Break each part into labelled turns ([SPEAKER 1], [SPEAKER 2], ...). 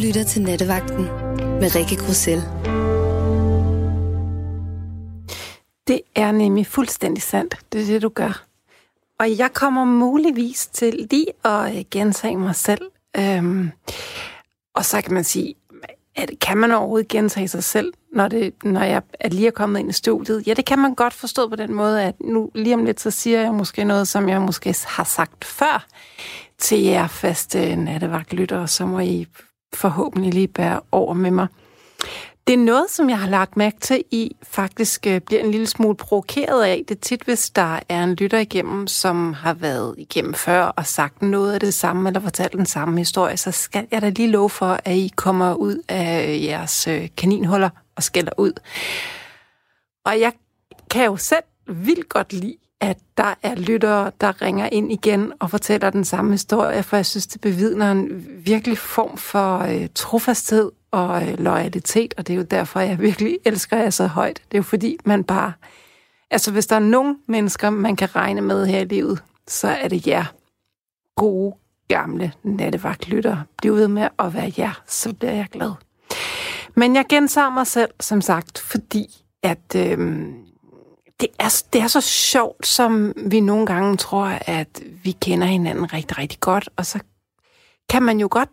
[SPEAKER 1] lytter til Nattevagten med Rikke Grussel.
[SPEAKER 2] Det er nemlig fuldstændig sandt. Det er det, du gør. Og jeg kommer muligvis til lige at øh, gentage mig selv. Øhm, og så kan man sige, at kan man overhovedet gentage sig selv, når, det, når jeg er lige er kommet ind i studiet? Ja, det kan man godt forstå på den måde, at nu lige om lidt, så siger jeg måske noget, som jeg måske har sagt før til jer faste nattevagtlyttere, så må I forhåbentlig lige bære over med mig. Det er noget, som jeg har lagt mærke til, I faktisk øh, bliver en lille smule provokeret af. Det er tit, hvis der er en lytter igennem, som har været igennem før og sagt noget af det samme, eller fortalt den samme historie, så skal jeg da lige love for, at I kommer ud af øh, jeres øh, kaninhuller og skælder ud. Og jeg kan jo selv vildt godt lide, at der er lyttere, der ringer ind igen og fortæller den samme historie, for jeg synes, det bevidner en virkelig form for øh, trofasthed og øh, loyalitet, og det er jo derfor, jeg virkelig elsker jer så højt. Det er jo fordi, man bare... Altså, hvis der er nogen mennesker, man kan regne med her i livet, så er det jer. Gode, gamle nattevagtlyttere. Bliv ved med at være jer, så bliver jeg glad. Men jeg gentager mig selv, som sagt, fordi at øh, det, er, det er så sjovt, som vi nogle gange tror, at vi kender hinanden rigtig, rigtig godt, og så kan man jo godt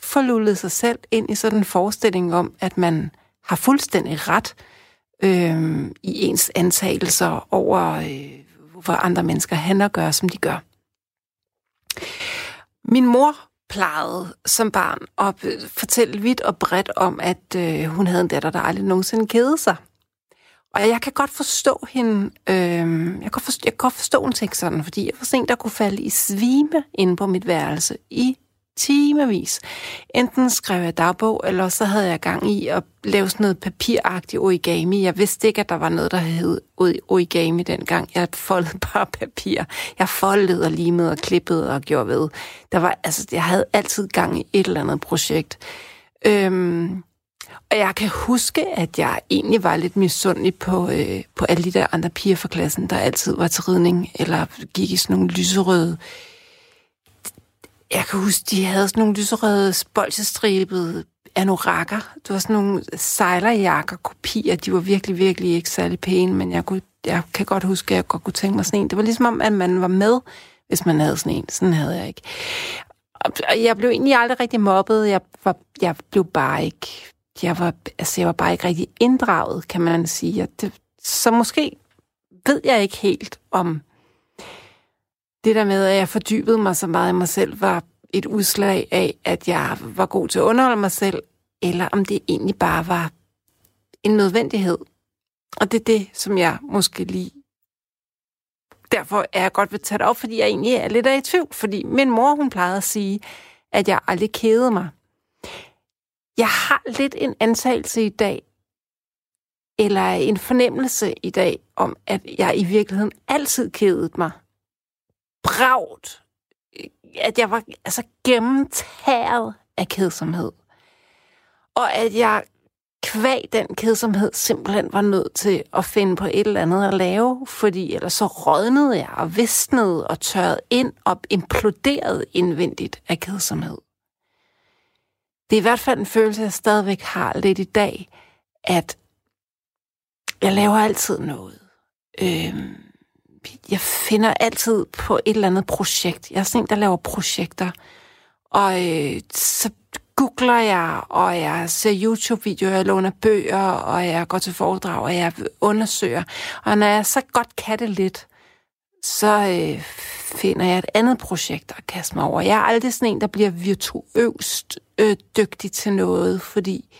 [SPEAKER 2] forlullet sig selv ind i sådan en forestilling om, at man har fuldstændig ret øh, i ens antagelser over, øh, hvorfor andre mennesker handler og gør, som de gør. Min mor plejede som barn at øh, fortælle vidt og bredt om, at øh, hun havde en datter, der aldrig nogensinde kede sig. Og jeg kan godt forstå hende, øh, jeg, kan forstå, jeg kan godt forstå, hun tænkte sådan, fordi jeg var sådan en, der kunne falde i svime inde på mit værelse i timevis. Enten skrev jeg dagbog, eller så havde jeg gang i at lave sådan noget papiragtigt origami. Jeg vidste ikke, at der var noget, der hed origami dengang. Jeg foldede bare papir. Jeg foldede og limede og klippede og gjorde ved. Der var, altså, jeg havde altid gang i et eller andet projekt. Øhm, og jeg kan huske, at jeg egentlig var lidt misundelig på, øh, på alle de der andre piger fra klassen, der altid var til ridning, eller gik i sådan nogle lyserøde jeg kan huske, de havde sådan nogle lyserøde, bolsestribede anorakker. Det var sådan nogle sejlerjakker, kopier. De var virkelig, virkelig ikke særlig pæne, men jeg, kunne, jeg kan godt huske, at jeg godt kunne tænke mig sådan en. Det var ligesom om, at man var med, hvis man havde sådan en. Sådan havde jeg ikke. Og jeg blev egentlig aldrig rigtig mobbet. Jeg, var, jeg blev bare ikke... Jeg var, altså, jeg var bare ikke rigtig inddraget, kan man sige. det, så måske ved jeg ikke helt, om det der med, at jeg fordybede mig så meget i mig selv, var et udslag af, at jeg var god til at underholde mig selv, eller om det egentlig bare var en nødvendighed. Og det er det, som jeg måske lige... Derfor er jeg godt ved at tage det op, fordi jeg egentlig er lidt af i tvivl, fordi min mor, hun plejede at sige, at jeg aldrig kædede mig. Jeg har lidt en antagelse i dag, eller en fornemmelse i dag, om at jeg i virkeligheden altid kedede mig bragt, at jeg var altså gennemtæret af kedsomhed. Og at jeg kvæg den kedsomhed simpelthen var nødt til at finde på et eller andet at lave, fordi ellers så rådnede jeg og visnede og tørrede ind og imploderede indvendigt af kedsomhed. Det er i hvert fald en følelse, jeg stadigvæk har lidt i dag, at jeg laver altid noget. Øhm, jeg finder altid på et eller andet projekt. Jeg er sådan en, der laver projekter. Og øh, så googler jeg, og jeg ser YouTube-videoer, jeg låner bøger, og jeg går til foredrag, og jeg undersøger. Og når jeg så godt kan det lidt, så øh, finder jeg et andet projekt at kaste mig over. Jeg er aldrig sådan en, der bliver virtuøst øh, dygtig til noget, fordi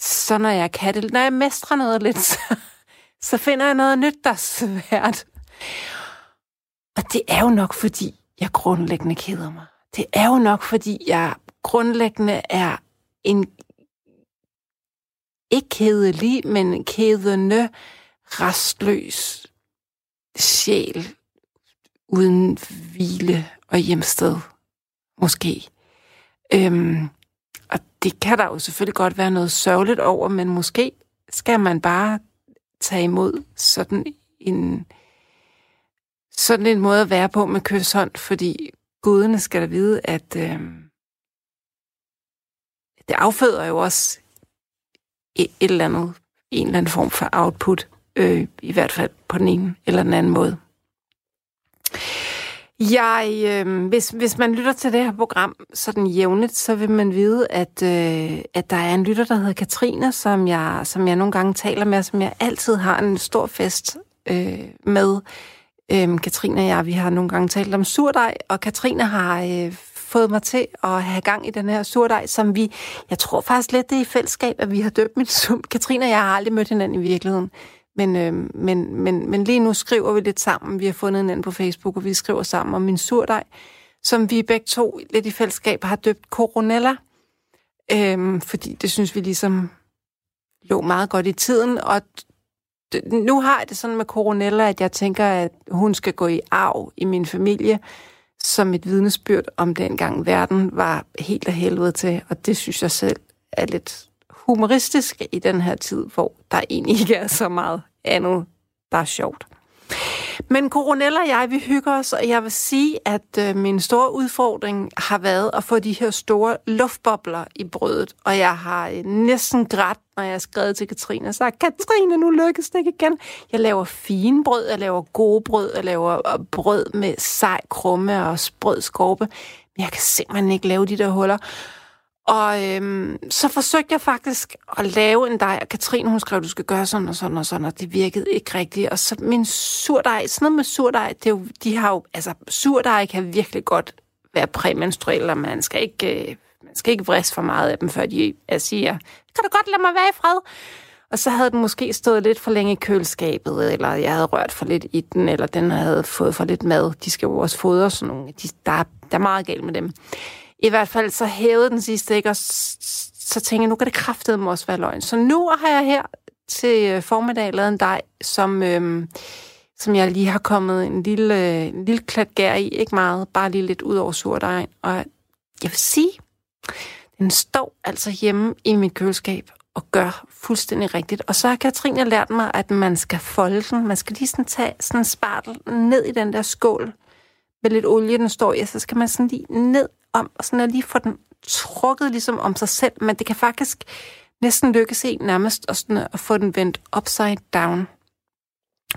[SPEAKER 2] så når jeg kan det, når jeg mestrer noget lidt, så, så finder jeg noget nyt, der er svært. Og det er jo nok, fordi jeg grundlæggende keder mig. Det er jo nok, fordi jeg grundlæggende er en ikke kedelig, men kedende, restløs sjæl uden hvile og hjemsted, måske. Øhm, og det kan der jo selvfølgelig godt være noget sørgeligt over, men måske skal man bare tage imod sådan en, sådan en måde at være på med kysshånd, fordi gudene skal da vide, at, øh, det afføder jo også et, et eller andet, en eller anden form for output, øh, i hvert fald på den ene eller den anden måde. Jeg, øh, hvis, hvis man lytter til det her program sådan jævnligt, så vil man vide, at, øh, at der er en lytter, der hedder Katrine, som jeg, som jeg nogle gange taler med, som jeg altid har en stor fest øh, med. Øh, Katrine og jeg, vi har nogle gange talt om surdej, og Katrine har øh, fået mig til at have gang i den her surdej, som vi, jeg tror faktisk lidt, det er i fællesskab, at vi har døbt min sum. Katrine og jeg har aldrig mødt hinanden i virkeligheden. Men, øh, men, men, men lige nu skriver vi lidt sammen. Vi har fundet en på Facebook, og vi skriver sammen om min surdej, som vi begge to lidt i fællesskab har døbt Coronella. Øh, fordi det synes vi ligesom lå meget godt i tiden. Og nu har jeg det sådan med Coronella, at jeg tænker, at hun skal gå i arv i min familie som et vidnesbyrd om dengang verden var helt af helvede til. Og det synes jeg selv er lidt humoristisk i den her tid, hvor der egentlig ikke er så meget andet, der er sjovt. Men Coronella og jeg, vi hygger os, og jeg vil sige, at øh, min store udfordring har været at få de her store luftbobler i brødet. Og jeg har øh, næsten grædt, når jeg har skrevet til Katrine og sagt, Katrine, nu lykkes det ikke igen. Jeg laver fine brød, jeg laver gode brød, jeg laver øh, brød med sej krumme og sprød skorpe. Men jeg kan simpelthen ikke lave de der huller. Og øhm, så forsøgte jeg faktisk at lave en dej, og Katrine hun skrev, du skal gøre sådan og sådan og sådan, og det virkede ikke rigtigt. Og så min surdej, sådan noget med surdej, det er jo, de har jo, altså surdej kan virkelig godt være præmenstruelle, og man skal ikke, øh, man skal ikke vriste for meget af dem, før de jeg siger, kan du godt lade mig være i fred? Og så havde den måske stået lidt for længe i køleskabet, eller jeg havde rørt for lidt i den, eller den havde fået for lidt mad. De skal jo også fodre sådan nogle. De, der, der er meget galt med dem. I hvert fald så hævede den sidste ikke, og så tænkte jeg, nu kan det kraftedeme også være løgn. Så nu har jeg her til øh, formiddag lavet en dej, som, øhm, som jeg lige har kommet en lille, øh, en lille klat gær i. Ikke meget, bare lige lidt ud over surdejen. Og jeg vil sige, den står altså hjemme i mit køleskab og gør fuldstændig rigtigt. Og så har Katrine lært mig, at man skal folde den. Man skal lige sådan tage sådan en spartel ned i den der skål med lidt olie, den står i, så skal man sådan lige ned om, og sådan at lige få den trukket ligesom om sig selv, men det kan faktisk næsten lykkes en nærmest og sådan at få den vendt upside down.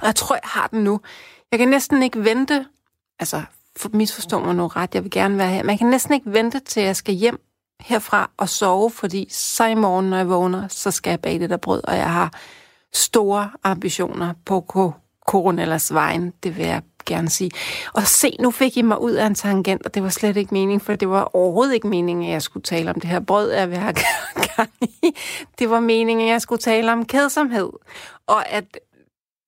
[SPEAKER 2] Og jeg tror, jeg har den nu. Jeg kan næsten ikke vente, altså for misforstå mig nu ret, jeg vil gerne være her, men jeg kan næsten ikke vente til jeg skal hjem herfra og sove, fordi så i morgen, når jeg vågner, så skal jeg bage det der brød, og jeg har store ambitioner på Coronellas vejen. Det vil jeg gerne sige. Og se, nu fik I mig ud af en tangent, og det var slet ikke meningen, for det var overhovedet ikke meningen, at jeg skulle tale om det her brød, jeg vil have gang i. Det var meningen, at jeg skulle tale om kedsomhed. Og at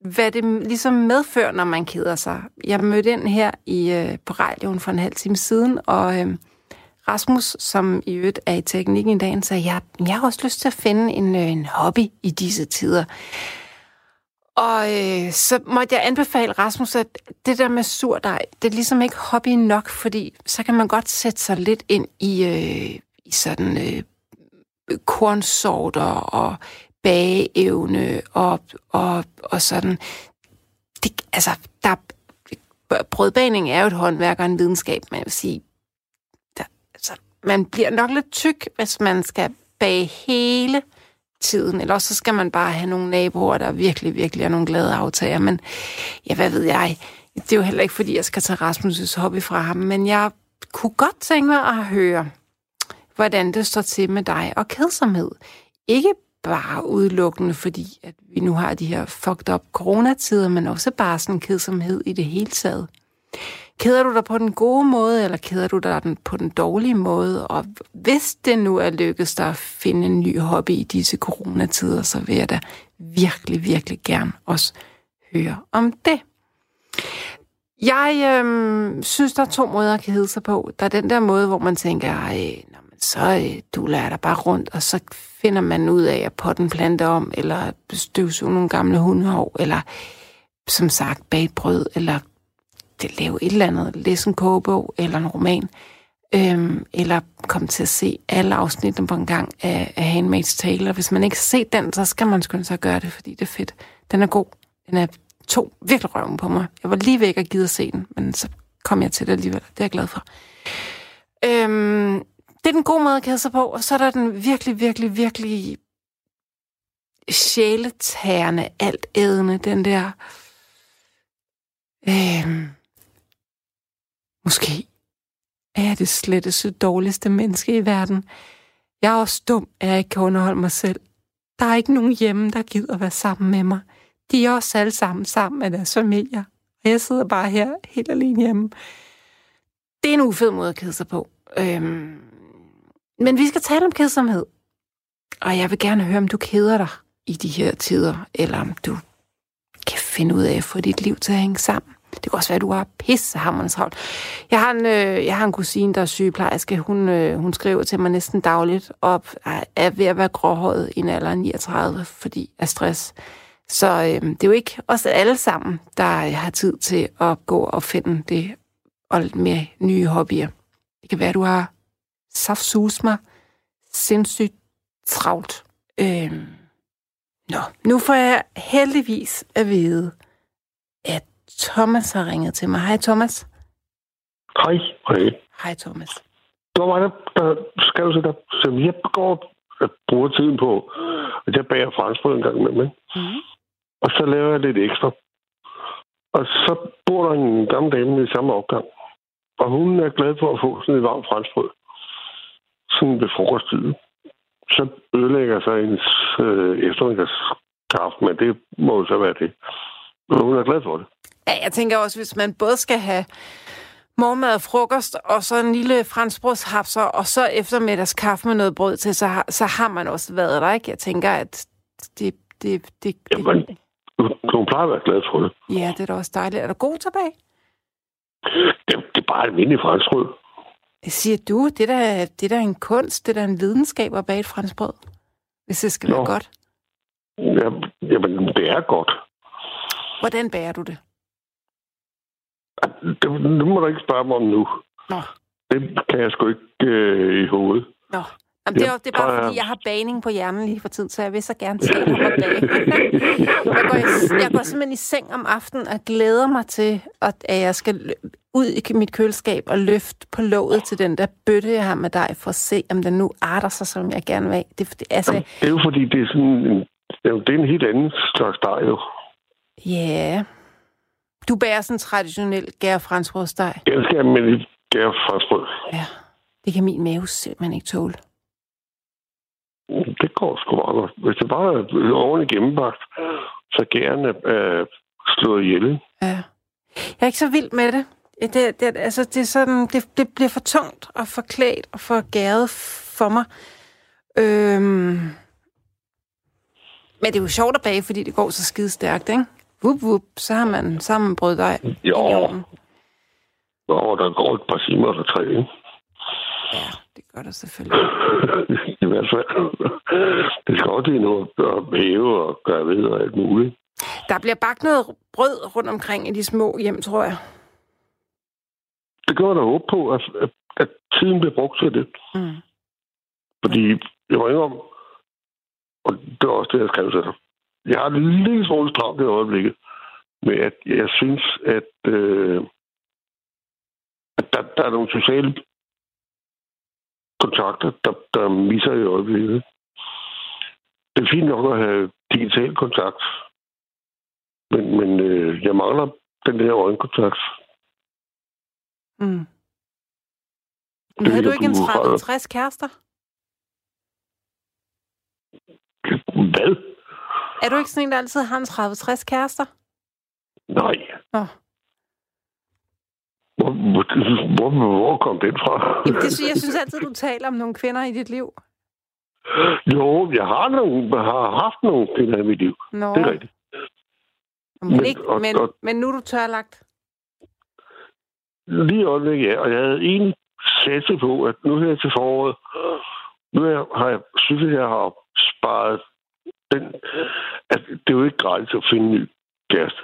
[SPEAKER 2] hvad det ligesom medfører, når man keder sig. Jeg mødte ind her i, øh, på radioen for en halv time siden, og øh, Rasmus, som i øvrigt er i teknikken i dag, sagde, jeg, jeg har også lyst til at finde en, øh, en hobby i disse tider. Og øh, så måtte jeg anbefale Rasmus, at det der med surdej, det er ligesom ikke hobby nok, fordi så kan man godt sætte sig lidt ind i, øh, i sådan øh, kornsorter og bageevne og, og, og sådan. Det, altså, der, brødbaning er jo et håndværk og en videnskab, men jeg vil sige, der, altså, man bliver nok lidt tyk, hvis man skal bage hele tiden, eller så skal man bare have nogle naboer, der virkelig, virkelig er nogle glade aftager. Men ja, hvad ved jeg? Det er jo heller ikke, fordi jeg skal tage Rasmus' hobby fra ham, men jeg kunne godt tænke mig at høre, hvordan det står til med dig og kedsomhed. Ikke bare udelukkende, fordi at vi nu har de her fucked up coronatider, men også bare sådan kedsomhed i det hele taget. Keder du dig på den gode måde, eller keder du dig på den dårlige måde? Og hvis det nu er lykkedes dig at finde en ny hobby i disse coronatider, så vil jeg da virkelig, virkelig gerne også høre om det. Jeg øhm, synes, der er to måder at kede sig på. Der er den der måde, hvor man tænker, så øh, du lader dig bare rundt, og så finder man ud af at potte plante om, eller støvsuge nogle gamle hundehår, eller som sagt bage brød, eller det, lave et eller andet, læse en kogebog eller en roman, øhm, eller komme til at se alle afsnittene på en gang af, af Handmaid's Tale. Og hvis man ikke har set den, så skal man skynde sig at gøre det, fordi det er fedt. Den er god. Den er to virkelig røven på mig. Jeg var lige væk og givet at se den, men så kom jeg til det alligevel. Det er jeg glad for. Øhm, det er den gode måde at kæde sig på, og så er der den virkelig, virkelig, virkelig sjæletærende, alt ædende, den der... Øhm, måske er jeg det sletteste dårligste menneske i verden. Jeg er også dum, at jeg ikke kan underholde mig selv. Der er ikke nogen hjemme, der gider være sammen med mig. De er også alle sammen sammen med deres familier. Og jeg sidder bare her helt alene hjemme. Det er en ufed måde at kede sig på. Øhm, men vi skal tale om kedsomhed. Og jeg vil gerne høre, om du keder dig i de her tider, eller om du kan finde ud af at få dit liv til at hænge sammen. Det kan også være, at du har pissehammerens travlt. Jeg har en, øh, jeg har en kusine, der er sygeplejerske. Hun, øh, hun skriver til mig næsten dagligt op, er ved at være gråhåret i en alder af 39, fordi af stress. Så øh, det er jo ikke os alle sammen, der har tid til at gå og finde det og mere nye hobbyer. Det kan være, at du har saftsusmer sindssygt travlt. Øh, nå, nu får jeg heldigvis at vide, Thomas har ringet til mig. Hej Thomas.
[SPEAKER 3] Hej. Hej.
[SPEAKER 2] Hej Thomas.
[SPEAKER 3] Det var der, der skrev til dig, som jeg går og bruger tiden på, at jeg bager franskbrød en gang med mig. Mm. Og så laver jeg lidt ekstra. Og så bor der en gammel dame i samme opgang. Og hun er glad for at få sådan et varmt franskbrød. Sådan ved frokosttid. Så ødelægger sig hendes øh, eftermiddagskaffe, men det må jo så være det. Hun er glad for det.
[SPEAKER 2] Ja, jeg tænker også, hvis man både skal have morgenmad og frokost, og så en lille franskbrødshapser, og så eftermiddagskaffe med noget brød til, så har, så har man også været der, ikke? Jeg tænker, at det... det, det,
[SPEAKER 3] Jamen, hun plejer at være glad for det.
[SPEAKER 2] Ja, det er da også dejligt. Er der god tilbage?
[SPEAKER 3] Det, det er bare almindelig franskbrød.
[SPEAKER 2] Det siger du. Det er, da, det er da en kunst, det er da en videnskab at bage et franskbrød. Hvis det skal Nå. være godt.
[SPEAKER 3] Ja, jamen, det er godt.
[SPEAKER 2] Hvordan bager du det?
[SPEAKER 3] Det, nu må du ikke spørge mig om nu. Nå. Det kan jeg sgu ikke øh, i hovedet.
[SPEAKER 2] Nå. Jamen, det, er, det er bare, fordi jeg har baning på hjernen lige for tiden, så jeg vil så gerne se ham og bage. jeg, går, jeg går simpelthen i seng om aftenen og glæder mig til, at jeg skal ud i mit køleskab og løfte på låget til den der bøtte, jeg har med dig, for at se, om den nu arter sig, som jeg gerne vil. Det, det, altså...
[SPEAKER 3] Jamen, det er jo fordi, det er sådan en, det er en helt anden slags dej, jo.
[SPEAKER 2] Ja. Yeah. Du bærer sådan en traditionel gærfranskbrødsteg.
[SPEAKER 3] Jeg skal med gærfranskbrød.
[SPEAKER 2] Ja. Det kan min mave simpelthen ikke tåle.
[SPEAKER 3] Det går sgu meget godt. Hvis det bare er ordentligt gennembagt, så gerne øh, slået ihjel.
[SPEAKER 2] Ja. Jeg er ikke så vild med det. Det, det, altså, det, er sådan, det, det bliver for tungt og for klædt og for gæret for mig. Øhm. Men det er jo sjovt at bage, fordi det går så skide stærkt, ikke? Vup, vup, så har man sammen brød dig
[SPEAKER 3] jo. Jo, der går et par timer eller tre, ikke?
[SPEAKER 2] Ja, det gør der selvfølgelig.
[SPEAKER 3] I hvert fald. Det skal også lige noget at hæve og gøre ved og alt muligt.
[SPEAKER 2] Der bliver bagt noget brød rundt omkring i de små hjem, tror jeg.
[SPEAKER 3] Det gør der håbe på, at, at, at tiden bliver brugt til det. Mm. Fordi jeg var ikke om, og det var også det, jeg skrev til dig. Jeg har det lille smule stramt i øjeblikket med, at jeg synes, at, øh, at der, der er nogle sociale kontakter, der, der misser i øjeblikket. Det er fint nok at have digital kontakt, men, men øh, jeg mangler den der øjenkontakt.
[SPEAKER 2] Mm. Men havde du ikke en 30-60 kærester?
[SPEAKER 3] Hvad?
[SPEAKER 2] Er du ikke sådan en, der altid har en 30-60 kærester?
[SPEAKER 3] Nej. Nå. Hvor, hvor, hvor, kom den fra?
[SPEAKER 2] Jamen, det, jeg synes altid, du taler om nogle kvinder i dit liv.
[SPEAKER 3] Jo, jeg har, nogle, jeg har haft nogle kvinder i mit liv. Nå. Det er rigtigt.
[SPEAKER 2] Men, men, ikke, og, men, og, men nu er du tørlagt?
[SPEAKER 3] Lige øjeblik, ja. Og jeg havde egentlig sat på, at nu her til foråret, nu har jeg, synes jeg, jeg har sparet den, at det er jo ikke gratis at finde en ny kæreste.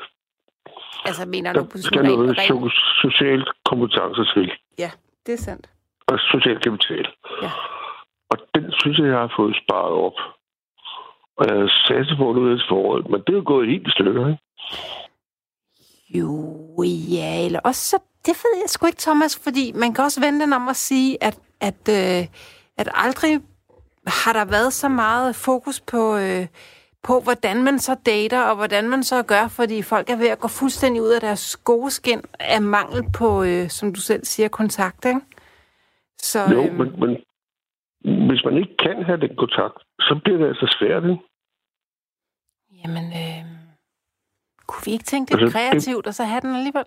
[SPEAKER 2] Altså, mener du
[SPEAKER 3] på sådan noget ren... social kompetence til.
[SPEAKER 2] Ja, det er sandt.
[SPEAKER 3] Og social kapital. Ja. Og den synes jeg, jeg har fået sparet op. Og jeg havde sat på det til foråret, men det er jo gået helt i stykker, ikke?
[SPEAKER 2] Jo, ja, eller også så, det ved jeg sgu ikke, Thomas, fordi man kan også vente den om at sige, at at, øh, at aldrig har der været så meget fokus på, øh, på, hvordan man så dater, og hvordan man så gør, fordi folk er ved at gå fuldstændig ud af deres gode skin af mangel på, øh, som du selv siger, kontakt, ikke?
[SPEAKER 3] Så, jo, øh, men, men hvis man ikke kan have den kontakt, så bliver det altså svært, ikke?
[SPEAKER 2] Jamen, øh, kunne vi ikke tænke det altså, kreativt, det, og så have den alligevel?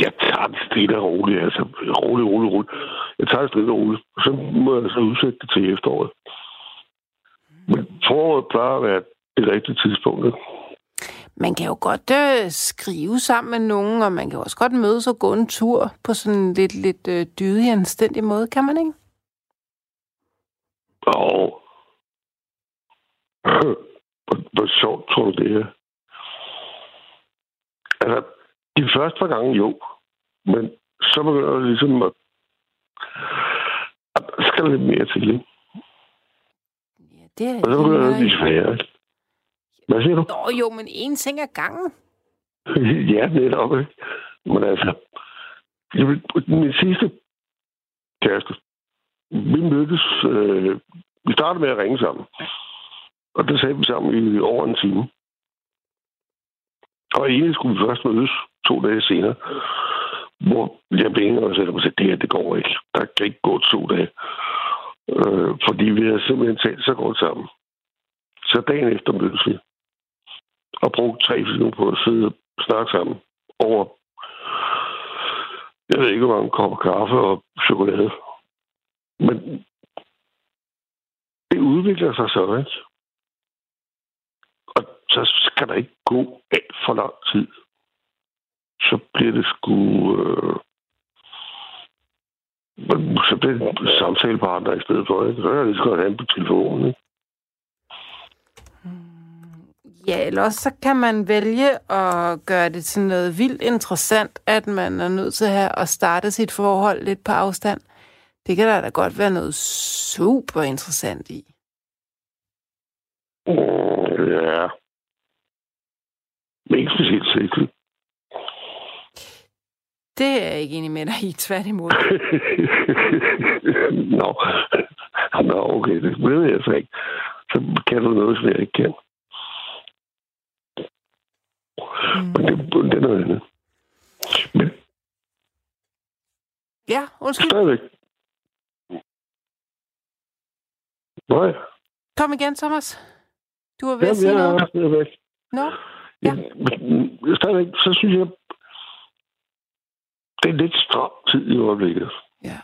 [SPEAKER 3] Jeg tager det stille og roligt, altså roligt, roligt, roligt. Jeg tager det stille og roligt, så må jeg så udsætte det til efteråret. Men foråret plejer at være det rigtige tidspunkt, ikke?
[SPEAKER 2] Man kan jo godt øh, skrive sammen med nogen, og man kan også godt mødes og gå en tur på sådan en lidt, lidt øh, dydig, anstændig måde, kan man ikke?
[SPEAKER 3] Og hvor, hvor sjovt tror du det er? Altså, de første par gange jo, men så begynder det ligesom at, at skal lidt mere til, ikke?
[SPEAKER 2] Ja, det er...
[SPEAKER 3] Og så begynder det at blive sværere. Hvad siger du?
[SPEAKER 2] Nå, jo, men en ting ad gangen.
[SPEAKER 3] ja, netop, ikke? Men altså, min sidste kæreste, vi mødtes, øh, vi startede med at ringe sammen. Og det sagde vi sammen i over en time. Og egentlig skulle vi først mødes to dage senere, hvor jeg blev enig og sagde, at det her, det går ikke. Der kan ikke gå to dage. Øh, fordi vi har simpelthen talt så godt sammen. Så dagen efter mødtes vi. Og brugte tre timer på at sidde og snakke sammen over, jeg ved ikke, hvor mange kopper kaffe og chokolade. Men det udvikler sig så, ikke? Og så skal der ikke gå alt for lang tid. Så bliver det sgu... Øh, så bliver det samtalepartner i stedet for, ikke? Så er jeg lige så godt have på telefonen, ikke?
[SPEAKER 2] Ja, eller også så kan man vælge at gøre det til noget vildt interessant, at man er nødt til at, have at starte sit forhold lidt på afstand. Det kan der da godt være noget super interessant i.
[SPEAKER 3] Mm, ja. Men ikke specielt sikkert.
[SPEAKER 2] Det er jeg ikke enig med dig i, tværtimod.
[SPEAKER 3] Nå. Nå, okay, det ved jeg så ikke. Så kan du noget, som jeg ikke kan. Mm. Men det, det er noget andet. Men...
[SPEAKER 2] Ja, undskyld.
[SPEAKER 3] Stadigvæk. Nej.
[SPEAKER 2] Kom igen, Thomas. Du var ved at sige
[SPEAKER 3] noget. Ja, stadigvæk.
[SPEAKER 2] Nå, ja.
[SPEAKER 3] Stadigvæk, så synes jeg, det er lidt stram tid i øjeblikket.
[SPEAKER 2] Ja.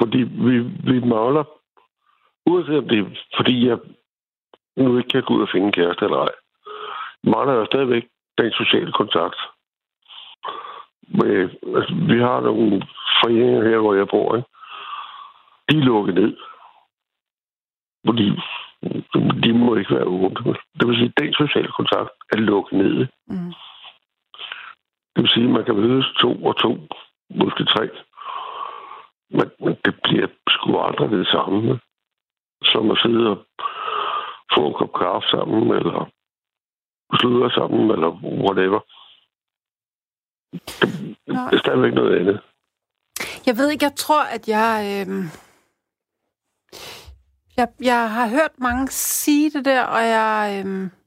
[SPEAKER 3] Fordi vi, vi mangler, uanset om det er, fordi jeg nu ikke kan gå ud og finde en kæreste eller ej, mangler jo stadigvæk den sociale kontakt. Men, altså, vi har nogle foreninger her, hvor jeg bor, ikke? de er lukket ned. Fordi de må ikke være åbne. Det vil sige, at den sociale kontakt er lukket ned. Mm. Det vil sige, at man kan mødes to og to, måske tre. Men, men det bliver sgu aldrig det samme, som at sidde og få en kop kaffe sammen, eller sludre sammen, eller whatever. Det, det er stadigvæk noget andet.
[SPEAKER 2] Jeg ved ikke, jeg tror, at jeg... Øh... Jeg, jeg har hørt mange sige det der, og jeg... Øh...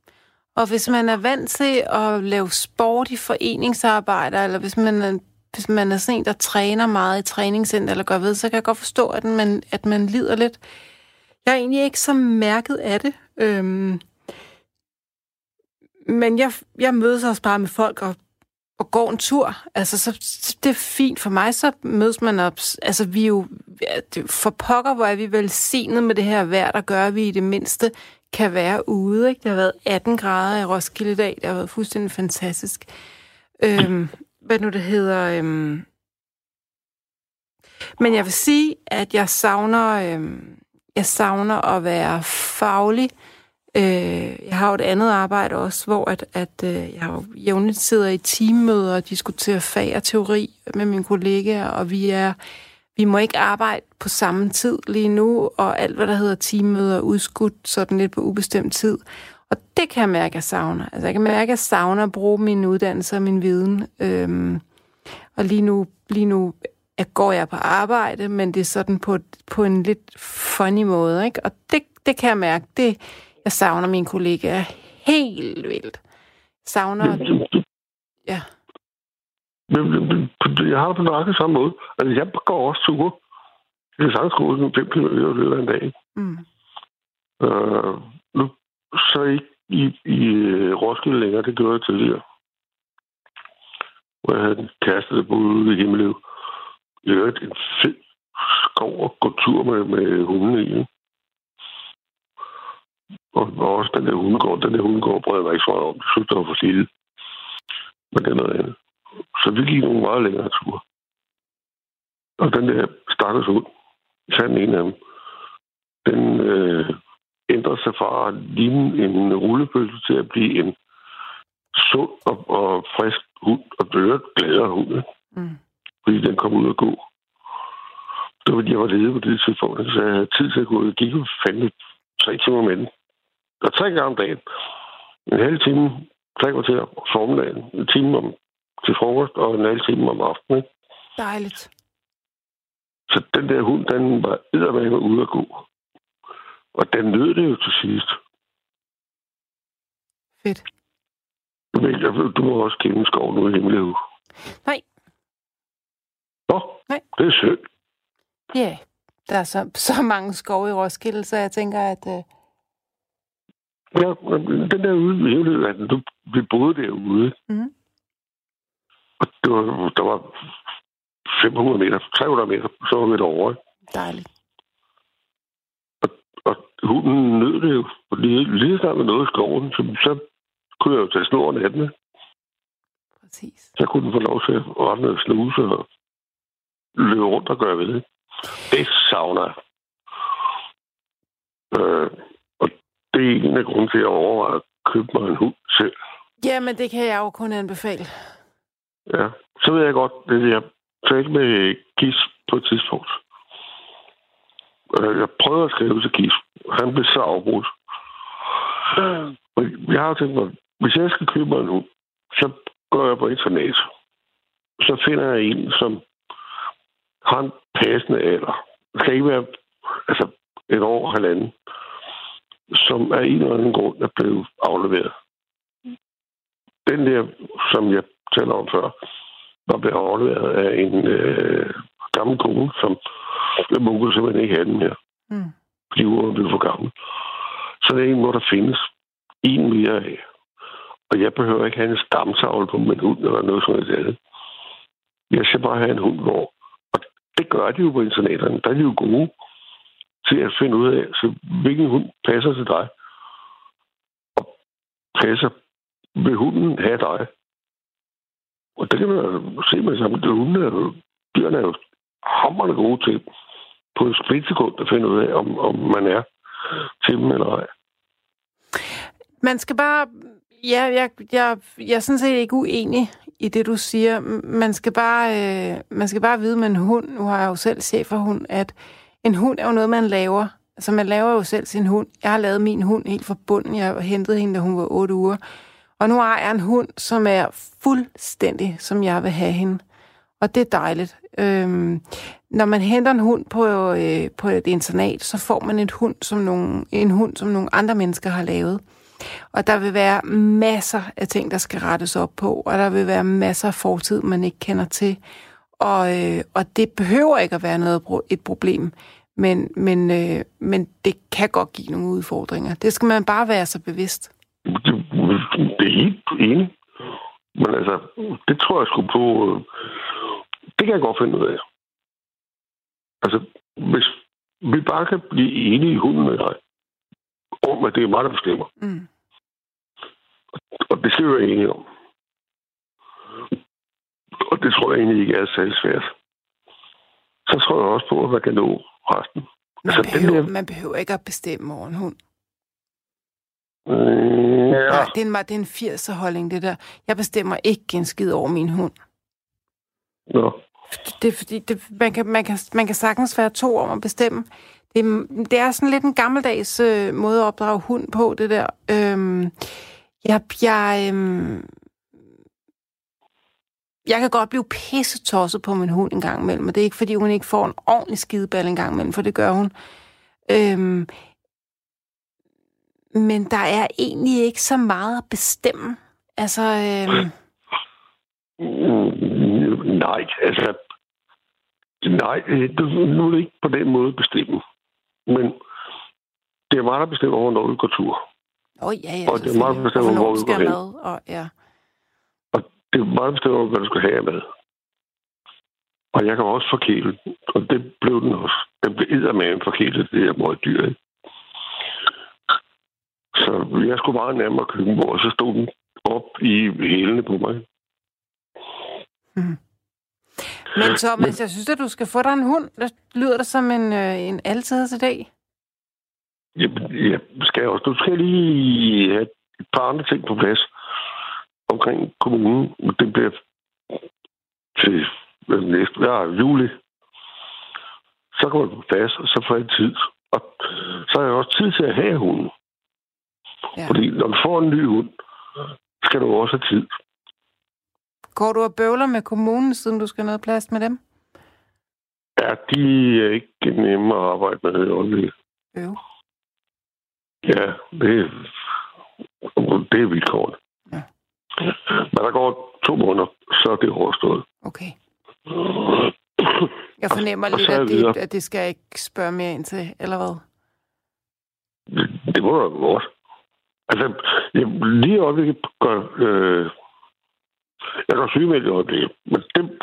[SPEAKER 2] Og hvis man er vant til at lave sport i foreningsarbejde, eller hvis man er, hvis man er sådan en, der træner meget i træningscenter, eller går ved, så kan jeg godt forstå, at man, at man lider lidt. Jeg er egentlig ikke så mærket af det. Øhm, men jeg, jeg mødes også bare med folk og, og går en tur. Altså, så, så det er fint for mig, så mødes man op. Altså, vi er jo... For pokker, hvor er vi velsignet med det her vejr, der gør, at vi i det mindste kan være ude. Ikke? Det har været 18 grader i Roskilde i dag. Det har været fuldstændig fantastisk. Øhm, hvad nu det hedder... Øhm... Men jeg vil sige, at jeg savner, øhm, jeg savner at være faglig. Øh, jeg har jo et andet arbejde også, hvor at, at øh, jeg jo jævnligt sidder i teammøder og diskuterer fag og teori med mine kollegaer, og vi er vi må ikke arbejde på samme tid lige nu, og alt, hvad der hedder teammøder, er udskudt sådan lidt på ubestemt tid. Og det kan jeg mærke, at jeg savner. Altså, jeg kan mærke, at jeg savner at bruge min uddannelse og min viden. Øhm, og lige nu, lige nu at går jeg på arbejde, men det er sådan på, på en lidt funny måde, ikke? Og det, det kan jeg mærke, det, jeg savner mine kollegaer helt vildt. Savner... Ja.
[SPEAKER 3] Jeg har det på nøjagtig samme måde. Altså, jeg går også ture. Det er sagtens gå sådan 5 km i løbet af en dag.
[SPEAKER 2] Mm.
[SPEAKER 3] Øh, nu så ikke i, i Roskilde længere, det gjorde jeg tidligere. Hvor jeg havde en kæreste, der boede ude i Himmeløv. Jeg havde en fed skov at gå tur med, med hunden i. Og, og også den der hundegård, den der hundegård brød mig ikke så meget om. Jeg synes, det var for lille. Men det er noget andet. Så vi gik nogle meget længere ture. Og den der stakkels hund, fandt en af dem, den øh, ændrede sig fra at ligne en rullepølse til at blive en sund og, og frisk hund, og døre glæder hund. Mm. Fordi den kom ud og gå. Det var, jeg var ledig på det tidspunkt, så jeg havde tid til at gå ud. Jeg gik jo fandme tre timer med den. Og tre gange om dagen. En halv time, tre kvarter om formiddagen. En time om, til frokost, og en halv time om aftenen.
[SPEAKER 2] Dejligt.
[SPEAKER 3] Så den der hund, den var eddermame ude at gå. Og den nød det jo til sidst.
[SPEAKER 2] Fedt.
[SPEAKER 3] Du, du må også kende skov nu i Himmeløv.
[SPEAKER 2] Nej.
[SPEAKER 3] Nå,
[SPEAKER 2] Nej.
[SPEAKER 3] det er synd.
[SPEAKER 2] Ja, yeah. der er så, så mange skove i Roskilde, så jeg tænker, at... Uh...
[SPEAKER 3] Ja, den der ude i Himmeløv, du, vi boede derude.
[SPEAKER 2] Mm.
[SPEAKER 3] Det var, der var 500 meter, 300 meter, så var vi derovre.
[SPEAKER 2] Dejligt.
[SPEAKER 3] Og, og hunden nød det jo. Og lige, lige snart med noget i skoven, så, så kunne jeg jo tage snoren af den.
[SPEAKER 2] Præcis.
[SPEAKER 3] Så kunne den få lov til at rette og snuse og løbe rundt og gøre ved det. Det savner jeg. Øh, og det er en af grunden til, at jeg overvejer at købe mig en hund selv.
[SPEAKER 2] Jamen, det kan jeg jo kun anbefale.
[SPEAKER 3] Ja, så ved jeg godt, det jeg talte med Gis på et tidspunkt. Øh, jeg prøvede at skrive til Gis. Han blev så afbrudt. Og jeg har tænkt mig, hvis jeg skal købe mig en hund, så går jeg på internet. Så finder jeg en, som har en passende alder. Det skal ikke være altså, et år og halvanden, som af en eller anden grund er blevet afleveret. Den der, som jeg taler om før, var blevet afleveret af en øh, gammel kone, som jeg må simpelthen ikke have den her.
[SPEAKER 2] Mm.
[SPEAKER 3] Fordi hun blevet for gammel. Så det er en, hvor der findes en mere af. Og jeg behøver ikke have en stamtavle på min hund eller noget sådan noget. Jeg skal bare have en hund, hvor... Og det gør de jo på internaterne. Der er de jo gode til at finde ud af, så hvilken hund passer til dig. Og passer vil hunden have dig. Og det kan man jo se med sammen. Hunden er jo, dyrene er jo hammerne gode til på et splitsekund at finde ud af, om, om man er til dem eller ej.
[SPEAKER 2] Man skal bare... Ja, jeg, jeg, jeg er sådan set ikke uenig i det, du siger. Man skal bare, øh, man skal bare vide med en hund, nu har jeg jo selv chef for hund, at en hund er jo noget, man laver. Altså, man laver jo selv sin hund. Jeg har lavet min hund helt fra bunden. Jeg hentede hende, da hun var 8 uger. Og nu har jeg en hund, som er fuldstændig, som jeg vil have hende. Og det er dejligt. Øhm, når man henter en hund på, øh, på et internat, så får man et hund, som nogle, en hund, som nogle andre mennesker har lavet. Og der vil være masser af ting, der skal rettes op på, og der vil være masser af fortid, man ikke kender til. Og, øh, og det behøver ikke at være noget et problem, men, men, øh, men det kan godt give nogle udfordringer. Det skal man bare være så bevidst.
[SPEAKER 3] Det, er helt enig. Men altså, det tror jeg skulle på... Øh, det kan jeg godt finde ud af. Altså, hvis vi bare kan blive enige i hunden og jeg, om, at det er mig, der bestemmer.
[SPEAKER 2] Mm.
[SPEAKER 3] Og det skal vi være enige om. Og det tror jeg egentlig ikke er særlig svært. Så tror jeg også på, at man kan nå resten.
[SPEAKER 2] Man, altså, behøver, der... man behøver ikke at bestemme over en hund.
[SPEAKER 3] Mm, ja.
[SPEAKER 2] Nej, det er en, det er en 80'er holdning, det der. Jeg bestemmer ikke en skid over min hund.
[SPEAKER 3] Nå.
[SPEAKER 2] Det er fordi, det, man, kan, man, kan, man kan sagtens være to om at bestemme. Det er, det er sådan lidt en gammeldags øh, måde at opdrage hund på, det der. Øhm, jeg, jeg, øhm, jeg kan godt blive pisse tosset på min hund en gang imellem, og det er ikke, fordi hun ikke får en ordentlig skideball en gang imellem, for det gør hun. Øhm, men der er egentlig ikke så meget at bestemme. Altså.
[SPEAKER 3] Mm, nej, altså, nej, nu er det ikke på den måde bestemme. Men det er meget, der bestemmer, hvornår vi går tur.
[SPEAKER 2] Åh, oh, ja, ja.
[SPEAKER 3] Og det er meget, der bestemmer, hvor vi går hen.
[SPEAKER 2] Og, ja.
[SPEAKER 3] og det er meget, der bestemmer, hvad du skal have med. Og jeg kan også forkæle, og det blev den også. Den blev eddermagen forkælet, det her meget dyr. Så jeg skulle bare nærmere køkkenbord, og så stod den op i hælene på mig.
[SPEAKER 2] Mm. Men Thomas, jeg synes, at du skal få dig en hund. Det lyder det som en, øh, en altid til dag.
[SPEAKER 3] Jamen, jeg skal også. Du skal lige have et par andre ting på plads omkring kommunen. Det bliver til næste ja, juli. Så kommer du på plads, og så får jeg tid. Og så har jeg også tid til at have hunden. Ja. Fordi når du får en ny hund, skal du også have tid.
[SPEAKER 2] Går du og bøvler med kommunen, siden du skal noget plads med dem?
[SPEAKER 3] Ja, de er ikke nemme at arbejde med i øjeblikket. Jo. Ja, det, det er vilkårene. Ja. Men der går to måneder, så er det overstået.
[SPEAKER 2] Okay. Jeg fornemmer lidt, at det, at det skal jeg ikke spørge mere ind til, eller hvad?
[SPEAKER 3] Det, det må da godt. Altså, jeg, lige i øjeblikket gør... Øh, jeg går sygemeldt i øjeblikket, men den,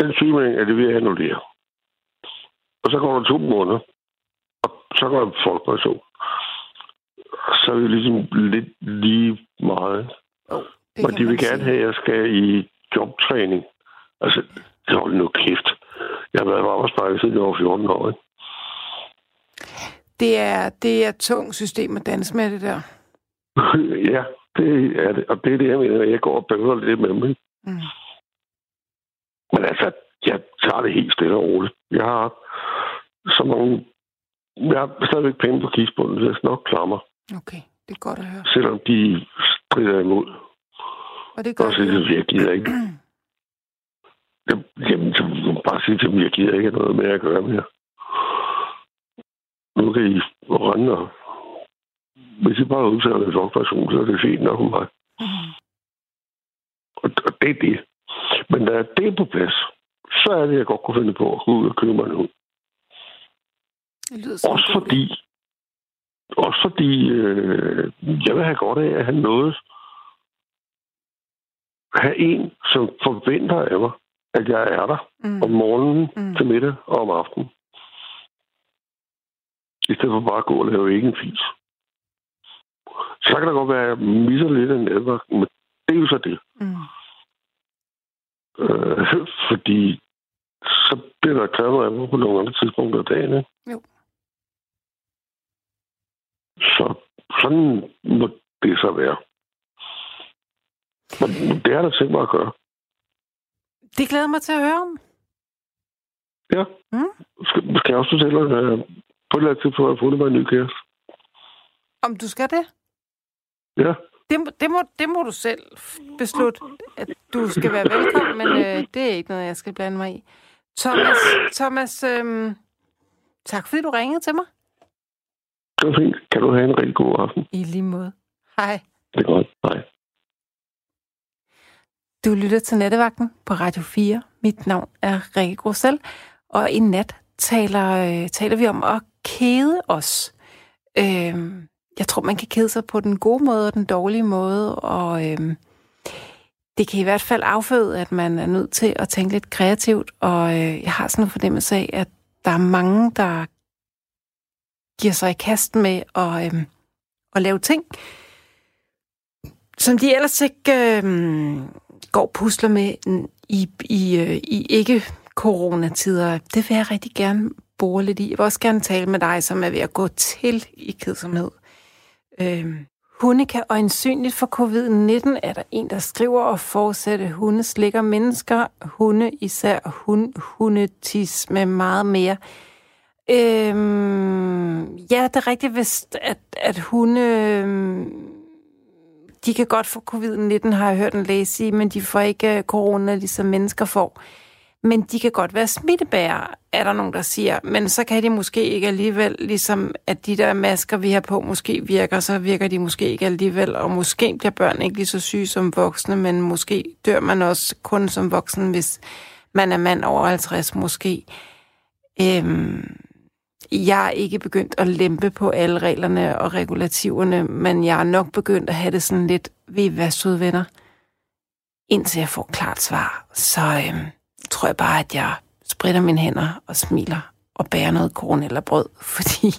[SPEAKER 3] den sygemelding er det ved at annullere. Og så går der to måneder, og så går der folkepension. Så er vi ligesom lidt lige meget. Oh, og de vil gerne have, at jeg skal i jobtræning. Altså, hold nu kæft. Jeg har været på arbejdsmarkedet siden jeg var 14 år. Ikke?
[SPEAKER 2] Det er, det er et tungt system at danse med det der.
[SPEAKER 3] ja, det er det. Og det er det, jeg mener. Jeg går og bøver lidt med mig. Mm. Men altså, jeg tager det helt stille og roligt. Jeg har så mange... Jeg har stadigvæk penge på kigsbunden, så jeg skal nok klare mig.
[SPEAKER 2] Okay, det er godt at høre.
[SPEAKER 3] Selvom de strider imod.
[SPEAKER 2] Og det gør
[SPEAKER 3] og så det. Jeg gider ikke. Jamen, så bare sige til dem, jeg gider ikke noget med at gøre mere. Nu kan I rende og hvis I bare udtaler en folkepension, så er det fint nok for mig. Mm. Og, og det er det. Men når det er på plads, så er det, jeg godt kunne finde på at gå ud og købe mig en hund. Også fordi, også fordi øh, jeg vil have godt af at have noget, have en, som forventer af mig, at jeg er der mm. om morgenen mm. til middag og om aftenen. I stedet for bare at gå og lave ikke en fis. Så kan der godt være, at jeg misser lidt af netværk, men det er jo så det. Mm. Øh, fordi så bliver der taget af på nogle andre tidspunkter af dagen. Ikke? Jo. Så sådan må det så være. Men det er der tænkt mig at gøre.
[SPEAKER 2] Det glæder mig til at høre om.
[SPEAKER 3] Ja. Mm. Skal, skal jeg også fortælle at på et eller andet tidspunkt har fundet mig en ny kæreste.
[SPEAKER 2] Om du skal det?
[SPEAKER 3] Ja.
[SPEAKER 2] Det, det, må, det må du selv beslutte, at du skal være velkommen, men øh, det er ikke noget, jeg skal blande mig i. Thomas, Thomas øh, tak fordi du ringede til mig.
[SPEAKER 3] Det var fint. Kan du have en rigtig god aften?
[SPEAKER 2] I lige måde. Hej.
[SPEAKER 3] Det er godt. Hej.
[SPEAKER 2] Du lytter til Nattevagten på Radio 4. Mit navn er Rikke Grosel, og i nat taler, øh, taler vi om at kede os. Øh, jeg tror, man kan kede sig på den gode måde og den dårlige måde, og øh, det kan i hvert fald afføde, at man er nødt til at tænke lidt kreativt, og øh, jeg har sådan en fornemmelse af, at der er mange, der giver sig i kast med at, øh, at lave ting, som de ellers ikke øh, går pusler med i, i, øh, i ikke-coronatider. Det vil jeg rigtig gerne bore lidt i. Jeg vil også gerne tale med dig, som er ved at gå til i kedsomhed. Øhm, hunde kan øjensynligt for covid-19, er der en, der skriver og fortsætte. Hunde slikker mennesker, hunde især hun, hundetis med meget mere. Øhm, ja, det er rigtigt, hvis, at, at hunde øhm, de kan godt få covid-19, har jeg hørt en læge sige, men de får ikke øh, corona, ligesom mennesker får. Men de kan godt være smittebærere, er der nogen, der siger. Men så kan de måske ikke alligevel, ligesom at de der masker, vi har på, måske virker, så virker de måske ikke alligevel. Og måske bliver børn ikke lige så syge som voksne, men måske dør man også kun som voksen, hvis man er mand over 50 måske. Øhm, jeg er ikke begyndt at lempe på alle reglerne og regulativerne, men jeg er nok begyndt at have det sådan lidt, ved hvad søde venner, indtil jeg får klart svar. Så øhm, tror jeg bare, at jeg spritter mine hænder og smiler og bærer noget korn eller brød, fordi...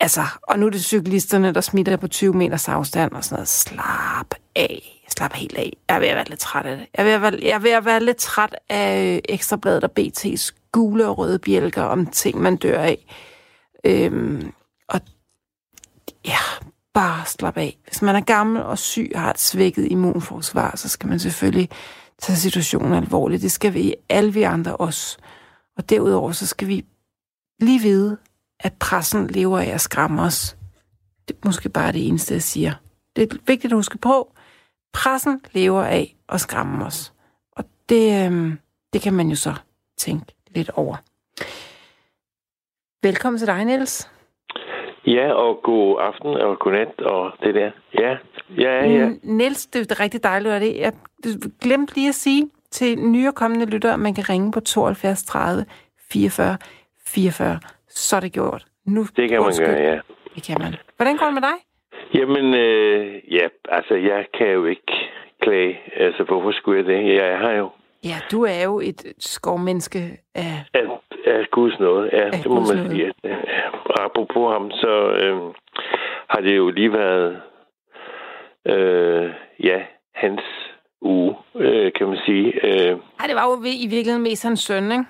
[SPEAKER 2] Altså, og nu er det cyklisterne, der smitter på 20 meters afstand og sådan noget. Slap af. Slap helt af. Jeg er ved at være lidt træt af det. Jeg er ved at være, jeg er ved at være lidt træt af øh, Ekstrabladet og BT's gule og røde bjælker om ting, man dør af. Øhm, og ja, bare slap af. Hvis man er gammel og syg og har et svækket immunforsvar, så skal man selvfølgelig tage situationen alvorligt. Det skal vi alle vi andre også. Og derudover så skal vi lige vide, at pressen lever af at skræmme os. Det er måske bare det eneste, jeg siger. Det er vigtigt at huske på. Pressen lever af at skræmme os. Og det, øhm, det kan man jo så tænke lidt over. Velkommen til dig, Niels.
[SPEAKER 4] Ja, og god aften og godnat og det der. Ja, ja, ja.
[SPEAKER 2] Mm, Niels, det er rigtig dejligt, at det. Jeg glemte lige at sige til nye kommende lyttere, at man kan ringe på 72 30 44 44. Så er det gjort. Nu,
[SPEAKER 4] det kan man gøre, ja.
[SPEAKER 2] Det kan man. Hvordan går det med dig?
[SPEAKER 4] Jamen, øh, ja, altså, jeg kan jo ikke klage. Altså, hvorfor skulle jeg det? Jeg har jo
[SPEAKER 2] Ja, du er jo et skovmenneske af...
[SPEAKER 4] Af, af Guds noget, ja, af det må man sige. Ja. Apropos ham, så øh, har det jo lige været, øh, ja, hans uge, øh, kan man sige. Øh,
[SPEAKER 2] Ej, det var jo i virkeligheden mest hans søn, ikke?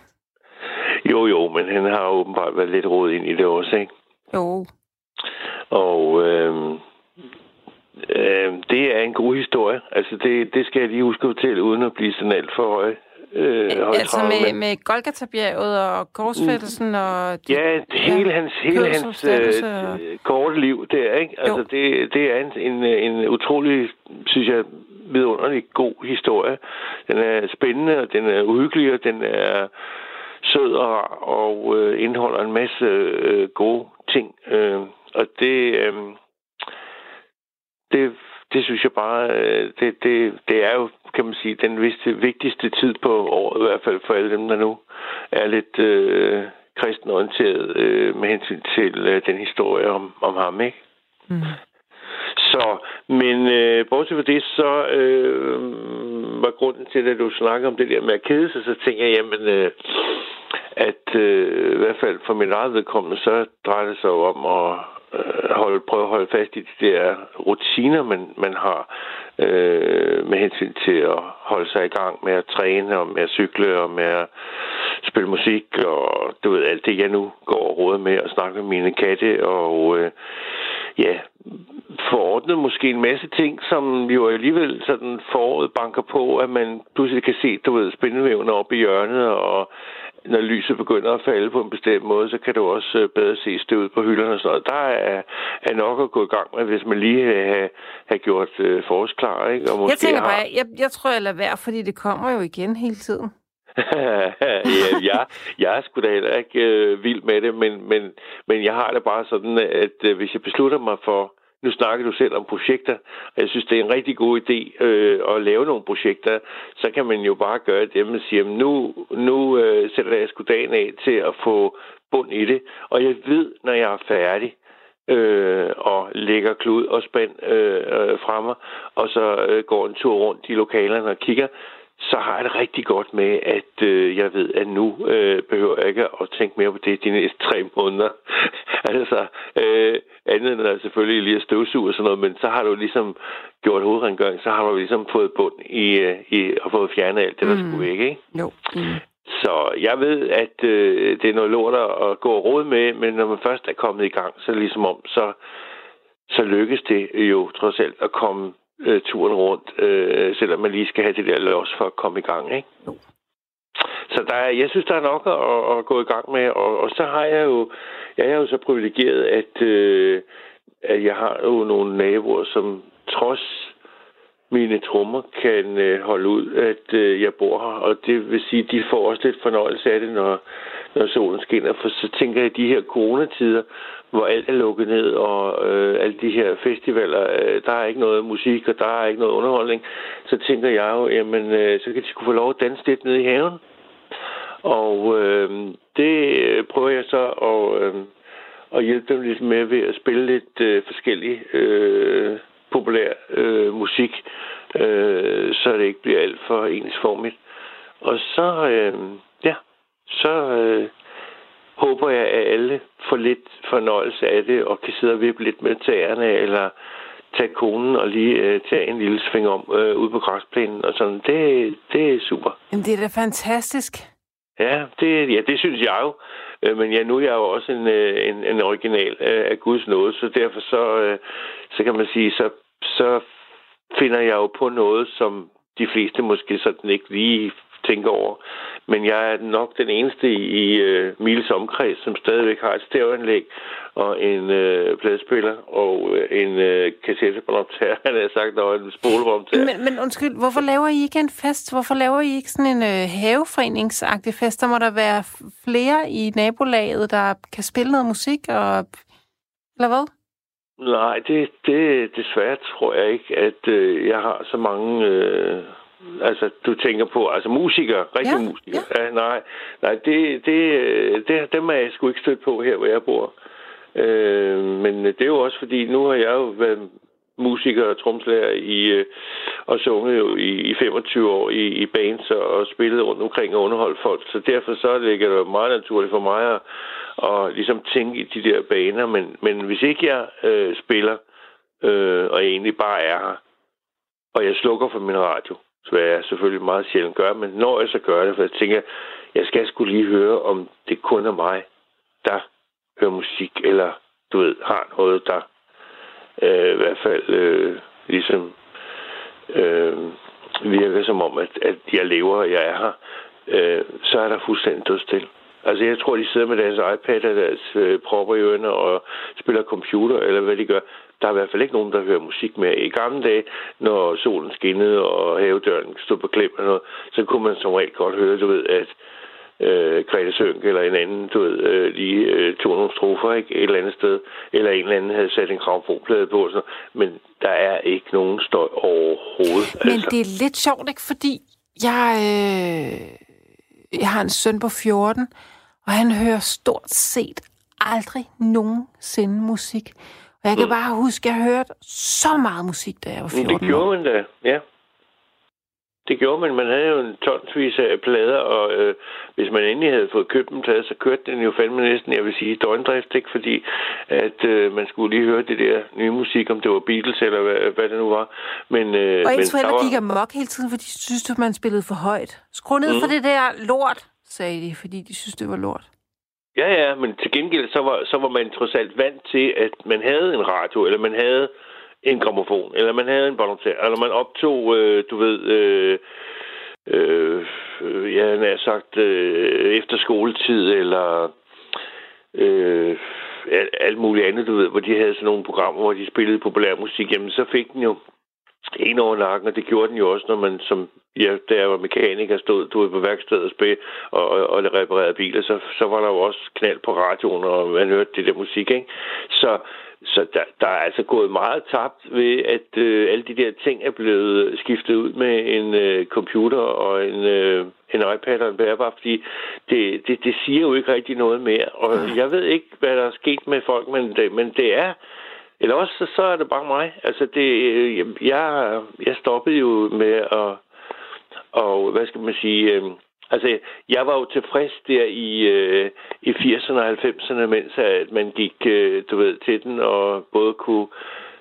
[SPEAKER 4] Jo, jo, men han har åbenbart været lidt råd ind i det også, ikke?
[SPEAKER 2] Jo.
[SPEAKER 4] Og øh, Øh, det er en god historie. Altså, det, det skal jeg lige huske at fortælle, uden at blive sådan alt for høj.
[SPEAKER 2] Øh, altså med, med Golgata-bjerget og korsfældelsen og...
[SPEAKER 4] Ja, hele ja, hans, hele hans øh, korte liv der, ikke? Altså, det, det er en, en, en utrolig, synes jeg, vidunderlig god historie. Den er spændende, og den er uhyggelig, og den er sød og, og øh, indeholder en masse øh, gode ting. Øh, og det... Øh, det, det synes jeg bare, øh, det, det, det er jo, kan man sige, den vigtigste, vigtigste tid på året, i hvert fald for alle dem, der nu er lidt øh, kristenorienteret øh, med hensyn til øh, den historie om, om ham, ikke? Mm. Så, men øh, bortset fra det, så øh, var grunden til, at du snakker om det der med at kede sig, så tænker jeg, jamen, øh, at øh, i hvert fald for min eget vedkommende, så drejer det sig jo om at, øh, holde, prøve at holde fast i de der rutiner, man, man har øh, med hensyn til at holde sig i gang med at træne og med at cykle og med at spille musik og du ved, alt det, jeg nu går og råder med at snakke med mine katte og øh, ja, forordnet måske en masse ting, som jo alligevel sådan foråret banker på, at man pludselig kan se, du ved, spindevævne op i hjørnet og når lyset begynder at falde på en bestemt måde, så kan du også øh, bedre se støvet på hylderne og sådan noget. Der er, er nok at gå i gang med, hvis man lige har, har gjort uh, forårsklar. Ikke?
[SPEAKER 2] Og måske jeg tænker har... bare, jeg, jeg tror, jeg lader være, fordi det kommer jo igen hele tiden.
[SPEAKER 4] ja, jeg, jeg er sgu da heller ikke øh, vild med det, men, men, men jeg har det bare sådan, at øh, hvis jeg beslutter mig for, nu snakker du selv om projekter, og jeg synes, det er en rigtig god idé øh, at lave nogle projekter. Så kan man jo bare gøre det, man siger, nu, nu øh, sætter jeg sgu dagen af til at få bund i det. Og jeg ved, når jeg er færdig, øh, og lægger klud og spænd øh, øh, fremme, og så øh, går en tur rundt i lokalerne og kigger, så har jeg det rigtig godt med, at øh, jeg ved, at nu øh, behøver jeg ikke at tænke mere på det de næste tre måneder. altså, øh, andet end at selvfølgelig lige at støvsuge og sådan noget, men så har du ligesom gjort hovedrengøring, så har du ligesom fået bund i, øh, i og fået fjernet alt det, der mm. skulle væk, ikke?
[SPEAKER 2] Jo. Mm.
[SPEAKER 4] Så jeg ved, at øh, det er noget lort at gå råd med, men når man først er kommet i gang, så ligesom om, så, så lykkes det jo trods alt at komme øh, turen rundt, øh, selvom man lige skal have det der los for at komme i gang, ikke? Jo. Så der er, jeg synes, der er nok at, at gå i gang med, og, og så har jeg jo, jeg er jo så privilegeret, at øh, at jeg har jo nogle naboer, som trods mine trommer kan øh, holde ud, at øh, jeg bor her. Og det vil sige, at de får også lidt fornøjelse af det, når, når solen skinner. For så tænker jeg, at de her coronatider, hvor alt er lukket ned, og øh, alle de her festivaler, øh, der er ikke noget musik, og der er ikke noget underholdning, så tænker jeg jo, jamen, øh, så kan de kunne få lov at danse lidt nede i haven. Og øh, det prøver jeg så at, øh, at hjælpe dem lidt med ved at spille lidt øh, forskellig øh, populær øh, musik, øh, så det ikke bliver alt for ensformigt. Og så, øh, ja, så øh, håber jeg, at alle får lidt fornøjelse af det, og kan sidde og vippe lidt med tæerne, eller tage konen og lige øh, tage en lille sving om øh, ude på græsplænen og sådan. Det, det er super.
[SPEAKER 2] Jamen, det er da fantastisk.
[SPEAKER 4] Ja, det, ja, det synes jeg jo. Øh, men ja, nu er jeg jo også en, øh, en, en original øh, af Guds nåde, så derfor så, så kan man sige, så, så finder jeg jo på noget, som de fleste måske sådan ikke lige tænker over. Men jeg er nok den eneste i, i uh, Miles omkreds, som stadigvæk har et stereoanlæg og en uh, pladespiller og uh, en uh, kassettebåndoptager, han har sagt, og en spolebåndoptager.
[SPEAKER 2] Men, men undskyld, hvorfor laver I ikke en fest? Hvorfor laver I ikke sådan en uh, haveforeningsagtig fest? Der må der være flere i nabolaget, der kan spille noget musik, og... eller hvad?
[SPEAKER 4] Nej, det, det desværre tror jeg ikke, at øh, jeg har så mange øh, Altså, du tænker på, altså musikere, rigtig ja, musikere. Ja. Ja, nej, nej det, det, det, dem er jeg sgu ikke stødt på her, hvor jeg bor. Øh, men det er jo også fordi, nu har jeg jo været musiker og tromslærer i, øh, og sunget jo i, i 25 år i, i bands og spillet rundt omkring og underholdt folk. Så derfor så ligger det meget naturligt for mig at, at ligesom tænke i de der baner. Men, men hvis ikke jeg øh, spiller, øh, og jeg egentlig bare er her, og jeg slukker for min radio, hvad jeg selvfølgelig meget sjældent gør, men når jeg så gør det, for jeg tænker, jeg skal skulle lige høre, om det kun er mig, der hører musik, eller du ved, har noget, der øh, i hvert fald øh, ligesom øh, virker som om, at, at jeg lever, og jeg er her, øh, så er der fuldstændig dødstil. Altså, jeg tror, de sidder med deres iPad og deres øh, propper i ørerne og spiller computer, eller hvad de gør. Der er i hvert fald ikke nogen, der hører musik mere. I gamle dage, når solen skinnede og havedøren stod på klem og noget, så kunne man som regel godt høre, du ved, at øh, Grete Sønk eller en anden, du ved, øh, lige øh, tog nogle strofer ikke, et eller andet sted, eller en eller anden havde sat en kravboplade på. Sådan Men der er ikke nogen støj overhovedet.
[SPEAKER 2] Men altså. det er lidt sjovt, ikke? Fordi jeg, øh, jeg har en søn på 14, og han hører stort set aldrig nogensinde musik. Og jeg kan mm. bare huske, at jeg hørte så meget musik, da jeg var 14
[SPEAKER 4] Det gjorde man da, ja. Det gjorde man. Man havde jo en tonsvis af plader, og øh, hvis man endelig havde fået købt en plade, så kørte den jo fandme næsten, jeg vil sige, døgndrift, ikke? Fordi at øh, man skulle lige høre det der nye musik, om det var Beatles eller hvad, hvad det nu var. Men,
[SPEAKER 2] øh, og ens forældre var... gik amok hele tiden, fordi de syntes, at man spillede for højt. Skru ned mm. for det der lort, sagde de, fordi de synes, det var lort.
[SPEAKER 4] Ja, ja, men til gengæld så var, så var man trods alt vant til, at man havde en radio, eller man havde en gramofon, eller man havde en båndoptager, eller man optog, øh, du ved, øh, øh, jeg har sagt, øh, efter skoletid, eller øh, alt muligt andet, du ved, hvor de havde sådan nogle programmer, hvor de spillede populær musik, jamen så fik den jo en over nakken, og det gjorde den jo også, når man som ja, da jeg var mekaniker, stod du på værkstedet og, og, og, og reparerede biler, så, så var der jo også knald på radioen, og man hørte det der musik, ikke? Så, så der, der er altså gået meget tabt ved, at øh, alle de der ting er blevet skiftet ud med en øh, computer og en, øh, en iPad og en bærbar, fordi det, det, det siger jo ikke rigtig noget mere. Og jeg ved ikke, hvad der er sket med folk, men det, men det er eller også så, så er det bare mig. Altså det, øh, jeg, jeg stoppede jo med at, og hvad skal man sige, øh, altså jeg var jo tilfreds der i, øh, i 80'erne og 90'erne, mens at man gik, øh, du ved, til den og både kunne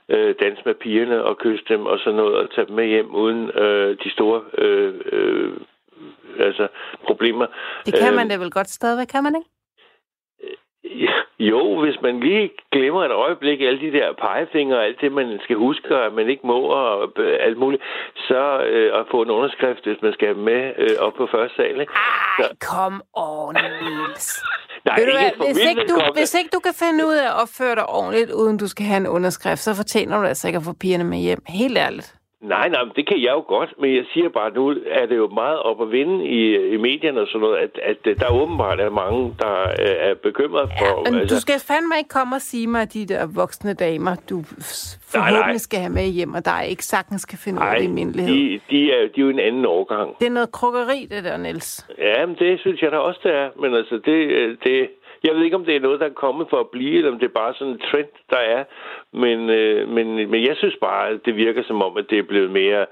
[SPEAKER 4] øh, danse med pigerne og kysse dem og sådan noget, og tage dem med hjem uden øh, de store øh, øh, altså, problemer.
[SPEAKER 2] Det kan man da vel godt stadigvæk, kan man ikke?
[SPEAKER 4] Jo, hvis man lige glemmer et øjeblik alle de der pegefinger og alt det, man skal huske, og man ikke må og alt muligt, så øh, at få en underskrift, hvis man skal med øh, op på første sal. Ikke?
[SPEAKER 2] Ej, kom on, Niels.
[SPEAKER 4] Nej,
[SPEAKER 2] Ved du
[SPEAKER 4] ikke
[SPEAKER 2] hvad, hvis, ikke du, hvis ikke du kan finde ud af at opføre dig ordentligt, uden du skal have en underskrift, så fortjener du altså ikke at få pigerne med hjem. Helt ærligt.
[SPEAKER 4] Nej, nej, men det kan jeg jo godt, men jeg siger bare, nu er det jo meget op at vinde i, i medierne og sådan noget, at, at der åbenbart er mange, der øh, er bekymret for...
[SPEAKER 2] Ja, men du skal fandme ikke komme og sige mig, at de der voksne damer, du forhåbentlig
[SPEAKER 4] nej.
[SPEAKER 2] skal have med hjem, og der er ikke sagtens kan finde ud af
[SPEAKER 4] Nej,
[SPEAKER 2] det i mindelighed.
[SPEAKER 4] de, de, er, de er jo en anden årgang.
[SPEAKER 2] Det er noget krukkeri, det der, Niels.
[SPEAKER 4] Ja, men det synes jeg da også, det er. Men altså, det, øh, det, jeg ved ikke, om det er noget, der er kommet for at blive, eller om det er bare sådan en trend, der er. Men, øh, men, men jeg synes bare, at det virker som om, at det er blevet mere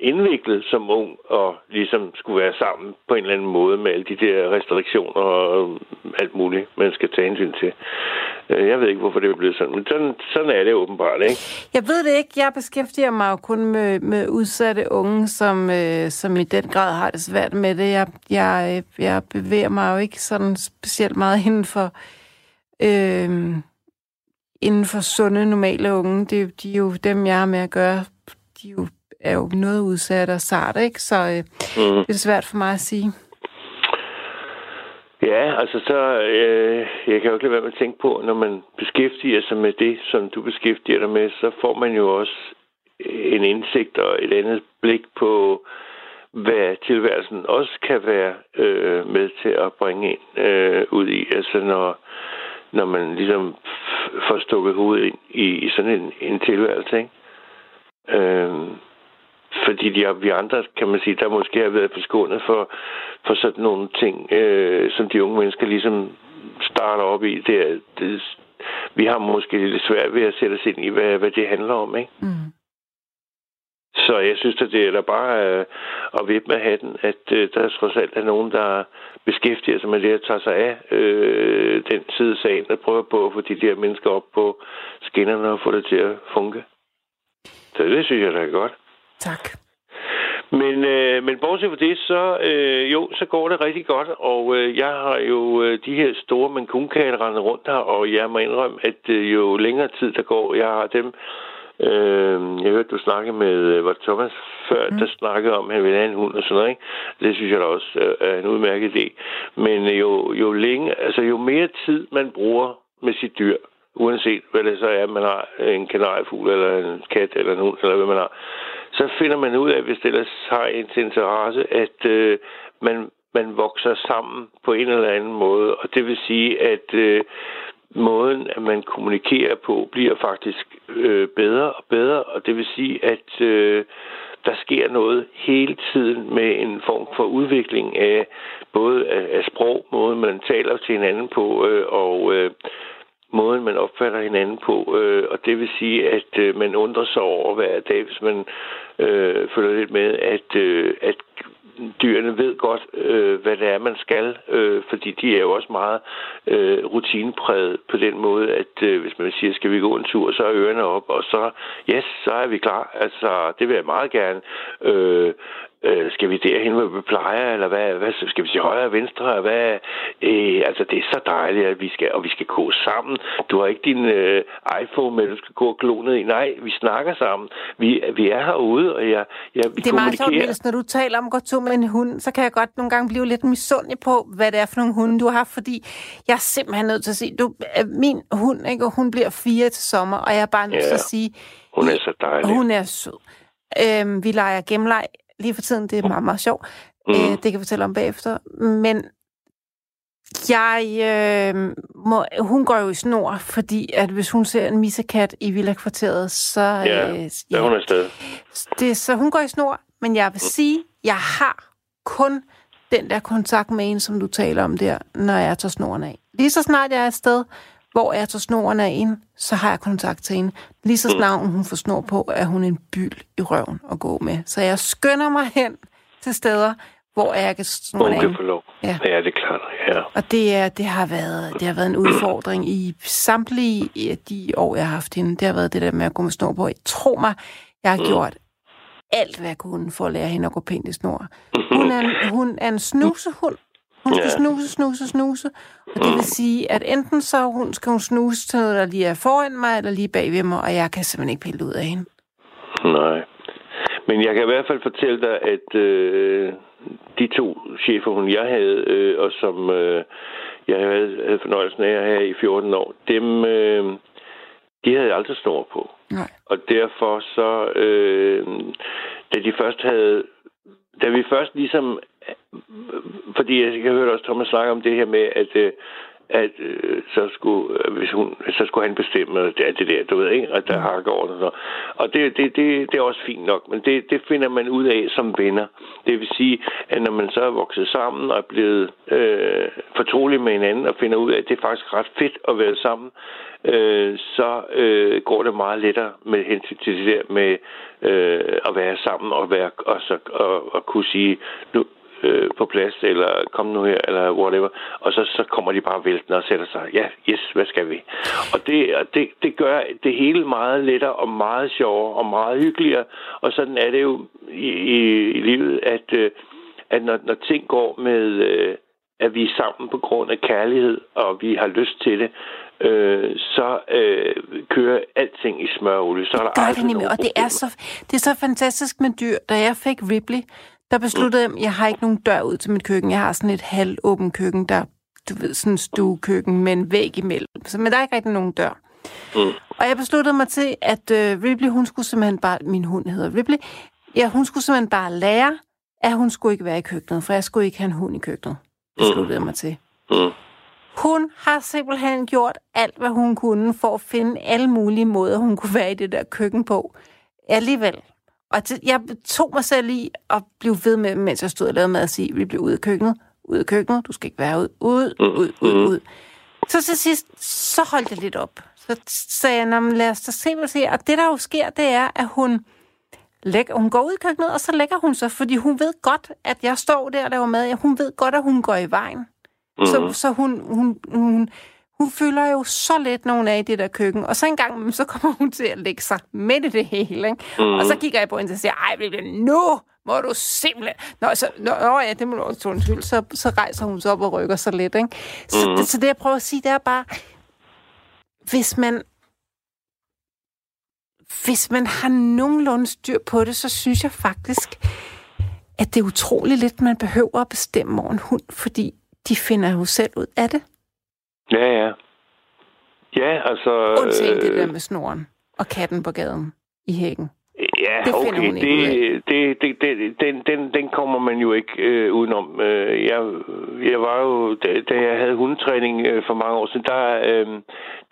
[SPEAKER 4] indviklet som ung, og ligesom skulle være sammen på en eller anden måde med alle de der restriktioner og alt muligt, man skal tage hensyn til. Øh, jeg ved ikke, hvorfor det er blevet sådan, men sådan, sådan er det åbenbart, ikke?
[SPEAKER 2] Jeg ved det ikke. Jeg beskæftiger mig jo kun med, med udsatte unge, som, øh, som i den grad har det svært med det. Jeg, jeg, øh, jeg bevæger mig jo ikke sådan specielt meget inden for, øh, inden for sunde, normale unge. Det, de er jo dem, jeg har med at gøre. De er jo, er jo noget udsatte og sarte, ikke? Så øh,
[SPEAKER 4] Mm.
[SPEAKER 2] det er svært for mig at sige.
[SPEAKER 4] Ja, altså så, øh, jeg kan jo ikke lade være med at tænke på, når man beskæftiger sig med det, som du beskæftiger dig med, så får man jo også en indsigt og et andet blik på, hvad tilværelsen også kan være øh, med til at bringe ind øh, ud i. Altså når, når man ligesom får stukket hovedet ind i, i sådan en, en tilværelse, ikke? Øh, fordi de, vi andre, kan man sige, der måske har været forskånet for, for sådan nogle ting, øh, som de unge mennesker ligesom starter op i. Det er, det, vi har måske lidt svært ved at sætte os ind i, hvad, hvad det handler om, ikke?
[SPEAKER 2] Mm.
[SPEAKER 4] Så jeg synes, at det er da bare øh, at vippe med hatten, at øh, der trods alt er nogen, der beskæftiger sig med det at tage sig af øh, den side af sagen, og prøver på at få de der mennesker op på skinnerne og få det til at funke. Så det synes jeg da er godt.
[SPEAKER 2] Tak.
[SPEAKER 4] Men, øh, men bortset fra det, så, øh, jo, så går det rigtig godt, og øh, jeg har jo øh, de her store mankunkatte rendet rundt her, og jeg må indrømme, at øh, jo længere tid der går, jeg har dem, øh, jeg hørte, du snakke med, øh, var Thomas før, mm. der snakkede om, at han ville have en hund og sådan noget, ikke? Det synes jeg da også øh, er en udmærket idé. Men øh, jo, jo, længe, altså, jo mere tid man bruger med sit dyr, uanset hvad det så er, man har en kanariefugl, eller en kat, eller en hund, eller hvad man har, så finder man ud af, hvis det ellers har en til interesse, at øh, man, man vokser sammen på en eller anden måde. Og det vil sige, at øh, måden, at man kommunikerer på, bliver faktisk øh, bedre og bedre. Og det vil sige, at øh, der sker noget hele tiden med en form for udvikling af både af, af sprog, måden man taler til hinanden på, øh, og øh, måden, man opfatter hinanden på. Øh, og det vil sige, at øh, man undrer sig over hver dag, hvis man øh, følger lidt med, at, øh, at dyrene ved godt, øh, hvad det er, man skal, øh, fordi de er jo også meget øh, rutinepræget på den måde, at øh, hvis man siger, skal vi gå en tur, så er ørerne op, og så, yes, så er vi klar. Altså, det vil jeg meget gerne. Øh, øh, skal vi derhen, hvor vi plejer, eller hvad, hvad skal vi sige højre og venstre, hvad, øh, altså det er så dejligt, at vi skal, og vi skal gå sammen. Du har ikke din øh, iPhone med, du skal gå og glo ned i. Nej, vi snakker sammen. Vi, vi er herude, og jeg, jeg vi
[SPEAKER 2] Det er meget sjovt. Niels, når du taler om at gå tur med en hund, så kan jeg godt nogle gange blive lidt misundelig på, hvad det er for nogle hunde, du har, fordi jeg er simpelthen nødt til at sige, du, øh, min hund, ikke, og hun bliver fire til sommer, og jeg er bare nødt til
[SPEAKER 4] Ja.
[SPEAKER 2] at sige,
[SPEAKER 4] Hun er så dejlig.
[SPEAKER 2] hun er sød. Øhm, vi leger gemmeleg lige for tiden, det er meget, meget sjovt. Mm. Øh, det kan jeg fortælle om bagefter. Men jeg, øh, må, hun går jo i snor, fordi at hvis hun ser en missekat i Villa-kvarteret, så...
[SPEAKER 4] Ja,
[SPEAKER 2] øh,
[SPEAKER 4] Så er hun afsted.
[SPEAKER 2] det, så hun går i snor, men jeg vil sige, jeg har kun den der kontakt med en, som du taler om der, når jeg tager snoren af. Lige så snart jeg er afsted, hvor jeg tager snoren af en, så har jeg kontakt til hende. Lige så snart hun får snor på, er hun en byld i røven at gå med. Så jeg skynder mig hen til steder, hvor jeg kan snoren af. Ja.
[SPEAKER 4] ja, det er klart. Ja.
[SPEAKER 2] Og det, er, det, har været, det har været en udfordring i samtlige af de år, jeg har haft hende. Det har været det der med at gå med snor på. Tro mig, jeg har gjort alt, hvad jeg kunne for at lære hende at gå pænt i snor. Hun er en, hun er en snusehund. Hun skal
[SPEAKER 4] Ja.
[SPEAKER 2] snuse, snuse, snuse. Og det vil sige, at enten så hun, skal hun snuse til noget, der lige er foran mig, eller lige bag ved mig, og jeg kan simpelthen ikke pille ud af hende.
[SPEAKER 4] Nej. Men jeg kan i hvert fald fortælle dig, at øh, de to chefer, hun jeg havde, øh, og som øh, jeg havde, havde fornøjelsen af her i 14 år, dem, øh, de havde jeg aldrig snor på.
[SPEAKER 2] Nej.
[SPEAKER 4] Og derfor så, øh, da de først havde, da vi først ligesom, fordi jeg kan høre også Thomas snakke om det her med, at øh, at øh, så skulle øh, hvis hun så skulle han bestemme det, det det der du ved ikke? At der har går og så og det, det, det, det er også fint nok men det, det finder man ud af som venner. Det vil sige at når man så er vokset sammen og er blevet øh, fortrolig med hinanden og finder ud af at det er faktisk ret fedt at være sammen øh, så øh, går det meget lettere med hensyn til det der med øh, at være sammen og være og så og, og kunne sige nu øh, på plads, eller kom nu her, eller whatever. Og så, så kommer de bare væltende og sætter sig, ja, yes, hvad skal vi? Og det, og det, det gør det hele meget lettere og meget sjovere og meget hyggeligere. Og sådan er det jo i, i, i livet, at, øh, at når, når ting går med, øh, at vi er sammen på grund af kærlighed, og vi har lyst til det, øh, så øh, kører alting i smørolie. Så er der
[SPEAKER 2] det gør det nemlig, og det er, så, det er så fantastisk med dyr. Da jeg fik Ripley, der besluttede jeg, at jeg har ikke nogen dør ud til mit køkken. Jeg har sådan et halvåbent køkken, der, du ved, sådan en stuekøkken med en væg imellem. Så, men der er ikke rigtig nogen dør. Mm. Og jeg besluttede mig til, at uh, Ripley, hun skulle simpelthen bare, min hund hedder Ripley, ja, hun skulle simpelthen bare lære, at hun skulle ikke være i køkkenet, for jeg skulle ikke have en hund i køkkenet. Besluttede jeg mig til. Mm. Hun har simpelthen gjort alt, hvad hun kunne, for at finde alle mulige måder, hun kunne være i det der køkken på. Alligevel og det, jeg tog mig selv i at blive ved med, mens jeg stod og lavede mad, at sige, vi bliver ude af køkkenet, ude af køkkenet, du skal ikke være ud, ud, ud, ud, ud. Så til sidst, så holdt jeg lidt op. Så sagde jeg, lad os da se, hvad siger. Og det, der jo sker, det er, at hun, lægger, hun går ud i køkkenet, og så lægger hun sig, fordi hun ved godt, at jeg står der og laver mad. Hun ved godt, at hun går i vejen. Mm. Så, så hun, hun, hun, hun fylder jo så lidt nogle af i det der køkken, og så en gang så kommer hun til at lægge sig midt i det hele, ikke? Mm. Og så kigger jeg på hende og siger, ej, nu må du simpelthen... Nå, så, nå, nå ja, det må du også undskyld. Så, så rejser hun sig op og rykker sig lidt, ikke? Så, mm. det, så det, jeg prøver at sige, det er bare, hvis man hvis man har nogenlunde styr på det, så synes jeg faktisk, at det er utroligt lidt, man behøver at bestemme over en hund, fordi de finder jo selv ud af det.
[SPEAKER 4] Ja, ja. Ja, altså...
[SPEAKER 2] Undtagen øh, det der med snoren og katten på gaden i hækken.
[SPEAKER 4] Ja, det okay, det, det, det, det, den, den, den kommer man jo ikke øh, udenom. Øh, jeg, jeg var jo, da, da jeg havde hundetræning øh, for mange år siden, der, øh,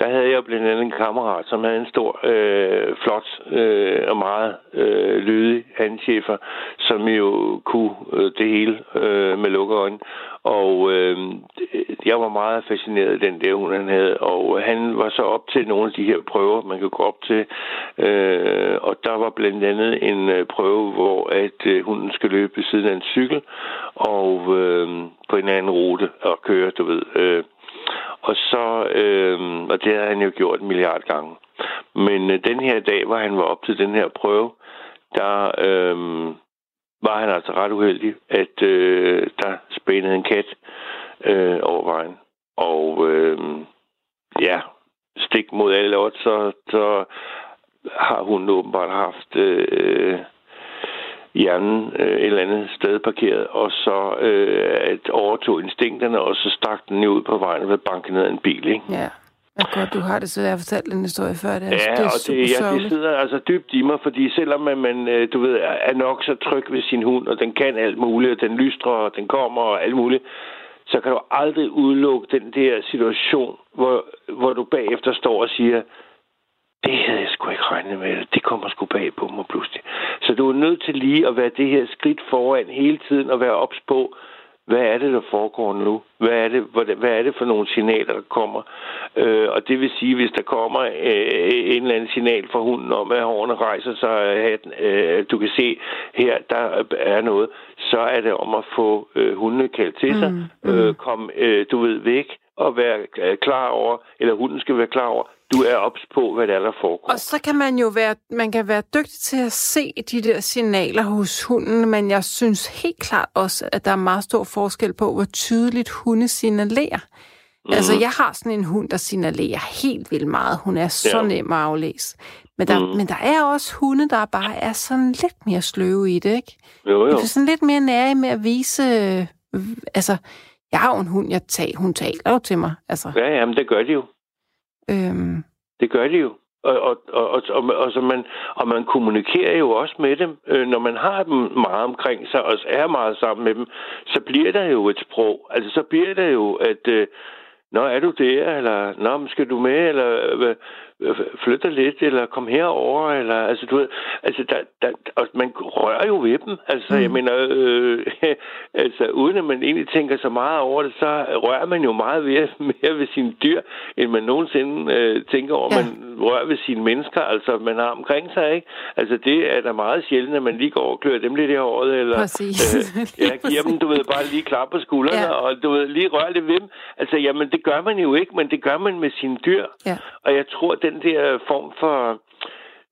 [SPEAKER 4] der havde jeg blandt andet en kammerat, som havde en stor, øh, flot øh, og meget øh, lydig handchefer, som jo kunne øh, det hele øh, med lukkeøjne. Og øh, jeg var meget fascineret af den der hund, han havde. Og han var så op til nogle af de her prøver, man kan gå op til. Øh, og der var blandt andet en øh, prøve, hvor at øh, hunden skal løbe ved siden af en cykel. Og øh, på en anden rute og køre, du ved. Øh, og så, øh, og det har han jo gjort en milliard gange. Men øh, den her dag, hvor han var op til den her prøve, der... Øh, var han altså ret uheldig, at øh, der spændede en kat øh, over vejen. Og øh, ja, stik mod alle odds, så, så har hun åbenbart haft øh, hjernen øh, et eller andet sted parkeret, og så øh, at overtog instinkterne, og så stak den ud på vejen ved banken ned af en bil. Ikke?
[SPEAKER 2] Ja. Jeg godt, du har det, så jeg har fortalt en historie før. Det
[SPEAKER 4] er, ja, det er og det, ja, det sidder altså dybt i mig, fordi selvom man, man, øh, du ved, er nok så tryg ved sin hund, og den kan alt muligt, og den lystrer, og den kommer, og alt muligt, så kan du aldrig udelukke den der situation, hvor, hvor du bagefter står og siger, det havde jeg sgu ikke regnet med, det kommer sgu bag på mig pludselig. Så du er nødt til lige at være det her skridt foran hele tiden, og være ops på, hvad er det, der foregår nu? Hvad er det, hvad er det for nogle signaler, der kommer? Øh, og det vil sige, hvis der kommer øh, en eller anden signal fra hunden om, at hårene rejser sig, at øh, du kan se, her der er noget, så er det om at få øh, hundene kaldt til sig, mm, mm. Øh, kom, øh, du ved, væk og være øh, klar over, eller hunden skal være klar over, du er ops på, hvad der er, der foregår.
[SPEAKER 2] Og så kan man jo være, man kan være dygtig til at se de der signaler hos hunden, men jeg synes helt klart også, at der er meget stor forskel på, hvor tydeligt hunde signalerer. Mm-hmm. Altså, jeg har sådan en hund, der signalerer helt vildt meget. Hun er så ja. nem at aflæse. Men der, mm. men der er også hunde, der bare er sådan lidt mere sløve i det, ikke?
[SPEAKER 4] Jo, jo.
[SPEAKER 2] Det er sådan lidt mere nære med at vise... Øh, altså, Jeg har jo en hund, jeg tager, hun taler jo til mig. Altså,
[SPEAKER 4] Ja, ja, men det gør de jo
[SPEAKER 2] øhm,
[SPEAKER 4] Det gør de jo. Og, og, og, og, og, så man, og man kommunikerer jo også med dem. Øh, når man har dem meget omkring sig, og er meget sammen med dem, så bliver der jo et sprog. Altså, så bliver der jo, at... Øh, Nå, er du der? Eller, nå, skal du med? Eller, øh, flytter lidt? Eller kom herover? Eller, altså, du ved, altså, der, der, og man rører jo ved dem. Altså, mm. jeg mener, øh, altså, uden at man egentlig tænker så meget over det, så rører man jo meget mere, mere ved sine dyr, end man nogensinde øh, tænker over,
[SPEAKER 2] Ja.
[SPEAKER 4] ja. man rører ved sine mennesker, altså, man har omkring sig, ikke? Altså, det er da meget sjældent, at man lige går og klør dem lidt i håret, eller
[SPEAKER 2] Præcis.
[SPEAKER 4] øh, jeg giver dem, du ved, bare lige klap på skuldrene,
[SPEAKER 2] Ja.
[SPEAKER 4] ja. og du ved, lige røre lidt ved dem. Altså, jamen, det gør man jo ikke, men det gør man med sine dyr.
[SPEAKER 2] ja.
[SPEAKER 4] Og jeg tror, den der form for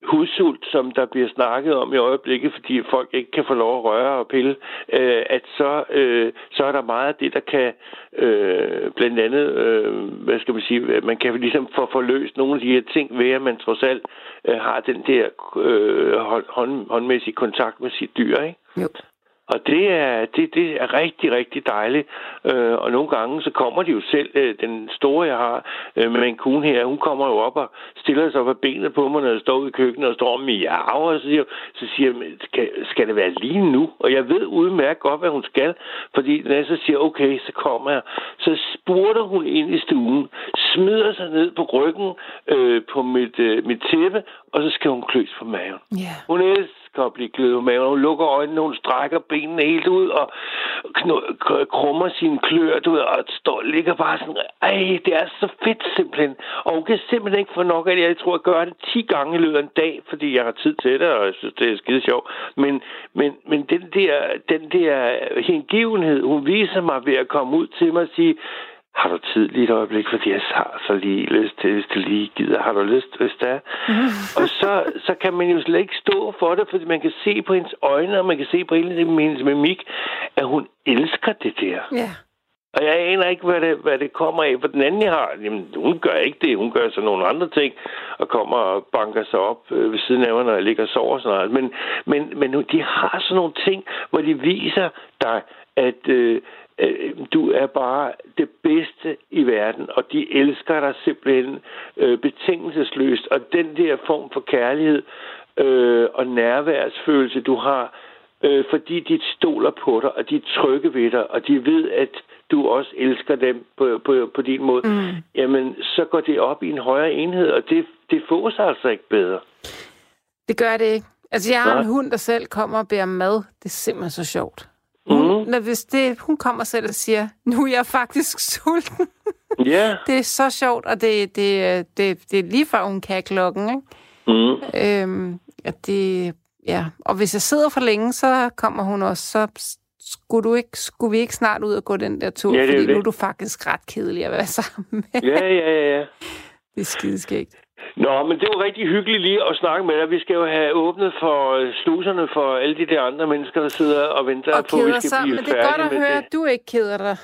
[SPEAKER 4] hudsult, som der bliver snakket om i øjeblikket, fordi folk ikke kan få lov at røre og pille, øh, at så, øh, så er der meget af det, der kan øh, blandt andet, øh, hvad skal man sige, man kan ligesom få forløst nogle af de her ting ved, at man trods alt øh, har den der øh, hånd, håndmæssig håndmæssige kontakt med sit dyr, ikke?
[SPEAKER 2] Jo.
[SPEAKER 4] Og det er, det, det er rigtig, rigtig dejligt. Øh, og nogle gange, så kommer de jo selv. Øh, den store, jeg har øh, med en kone her, hun kommer jo op og stiller sig op af benet på mig, når jeg står ude i køkkenet og står og miaver. Og så siger, så siger jeg, skal, skal det være lige nu? Og jeg ved udmærket godt, hvad hun skal. Fordi når jeg så siger, okay, så kommer jeg. Så spurter hun ind i stuen, smider sig ned på ryggen øh, på mit, øh, mit tæppe, og så skal hun kløs på maven.
[SPEAKER 2] Ja.
[SPEAKER 4] Hun efter at blive glødet maven. Hun lukker øjnene, hun strækker benene helt ud og krummer sine klør, du ved, og står, ligger bare sådan, ej, det er så fedt simpelthen. Og hun kan simpelthen ikke få nok af det. Jeg tror, jeg gør det 10 gange i løbet af en dag, fordi jeg har tid til det, og jeg synes, det er skide sjovt. Men, men, men den der, den der hengivenhed, hun viser mig ved at komme ud til mig og sige, har du tid lige et øjeblik, fordi jeg har så lige lyst til, hvis du lige gider. Har du lyst, hvis det er? og så, så kan man jo slet ikke stå for det, fordi man kan se på hendes øjne, og man kan se på hele hendes mimik, at hun elsker det der.
[SPEAKER 2] Ja.
[SPEAKER 4] Og jeg aner ikke, hvad det, hvad det kommer af. For den anden, jeg har, jamen, hun gør ikke det. Hun gør så nogle andre ting, og kommer og banker sig op øh, ved siden af mig, når jeg ligger og sover og sådan noget. Men, men, men de har sådan nogle ting, hvor de viser dig, at øh, øh, du er bare det bedste i verden, og de elsker dig simpelthen øh, betingelsesløst. Og den der form for kærlighed øh, og nærværsfølelse, du har, øh, fordi de stoler på dig, og de er trygge ved dig, og de ved, at du også elsker dem på, på, på din måde, mm. jamen, så går det op i en højere enhed, og det, det får sig altså ikke bedre.
[SPEAKER 2] Det gør det ikke. Altså, jeg har
[SPEAKER 4] Nej.
[SPEAKER 2] en hund, der selv kommer og om mad. Det er simpelthen så sjovt.
[SPEAKER 4] Mhm.
[SPEAKER 2] Hun, når, hvis det, hun kommer selv og siger, nu er jeg faktisk sulten.
[SPEAKER 4] Ja.
[SPEAKER 2] det er så sjovt, og det, det, det, det er lige før, hun kan klokken. Ikke?
[SPEAKER 4] Mm.
[SPEAKER 2] Øhm, at det, ja. Og hvis jeg sidder for længe, så kommer hun også, så skulle, du ikke, skulle vi ikke snart ud og gå den der tur,
[SPEAKER 4] Ja, det
[SPEAKER 2] fordi
[SPEAKER 4] det.
[SPEAKER 2] nu er du faktisk ret kedelig at være sammen med.
[SPEAKER 4] Ja, ja, ja, ja.
[SPEAKER 2] Det er skideskægt.
[SPEAKER 4] Nå, men det var rigtig hyggeligt lige at snakke med dig. Vi skal jo have åbnet for øh, sluserne for alle de der andre mennesker, der sidder og venter
[SPEAKER 2] Og
[SPEAKER 4] på, at vi skal
[SPEAKER 2] sig,
[SPEAKER 4] blive
[SPEAKER 2] men det er godt at høre, at du ikke keder dig.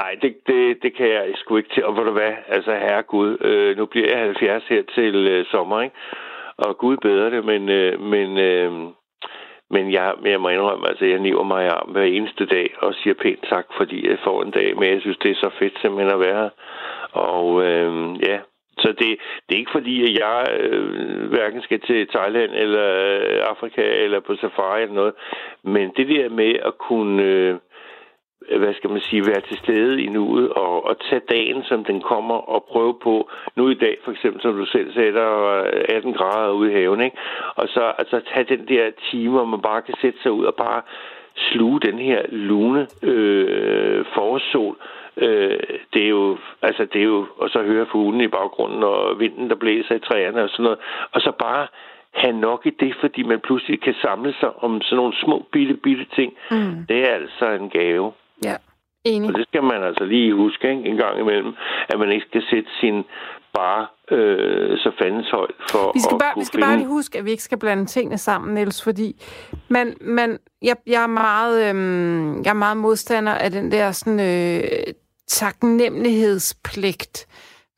[SPEAKER 4] Nej, det, det, det kan jeg sgu ikke til. Og ved du hvad? Altså, herregud, øh, nu bliver jeg 70 her til øh, sommer, ikke? Og Gud bedre det, men, øh, men, øh, men jeg, men jeg må indrømme, altså, jeg niver mig arm hver eneste dag og siger pænt tak, fordi jeg får en dag med. Jeg synes, det er så fedt simpelthen at være her. Og øh, ja, så det, det er ikke fordi, at jeg øh, hverken skal til Thailand eller øh, Afrika eller på safari eller noget. Men det der med at kunne... Øh, hvad skal man sige, være til stede i nuet og, og tage dagen, som den kommer, og prøve på, nu i dag for eksempel, som du selv sagde, der var 18 grader ude i haven, ikke? og så altså, tage den der time, hvor man bare kan sætte sig ud og bare sluge den her lune øh, forårssol. Øh, det er jo, altså det er jo, og så høre fuglene i baggrunden, og vinden, der blæser i træerne og sådan noget, og så bare have nok i det, fordi man pludselig kan samle sig om sådan nogle små, bitte, bitte ting.
[SPEAKER 2] Mm.
[SPEAKER 4] Det er altså en gave.
[SPEAKER 2] Ja, enig.
[SPEAKER 4] Og det skal man altså lige huske ikke? en gang imellem, at man ikke skal sætte sin bare øh, så fandens højt for
[SPEAKER 2] Vi skal,
[SPEAKER 4] at
[SPEAKER 2] bare,
[SPEAKER 4] kunne
[SPEAKER 2] vi skal
[SPEAKER 4] finde...
[SPEAKER 2] bare lige huske, at vi ikke skal blande tingene sammen, Niels, fordi man, man, jeg, jeg, er meget, øhm, jeg er meget modstander af den der sådan, øh, taknemmelighedspligt.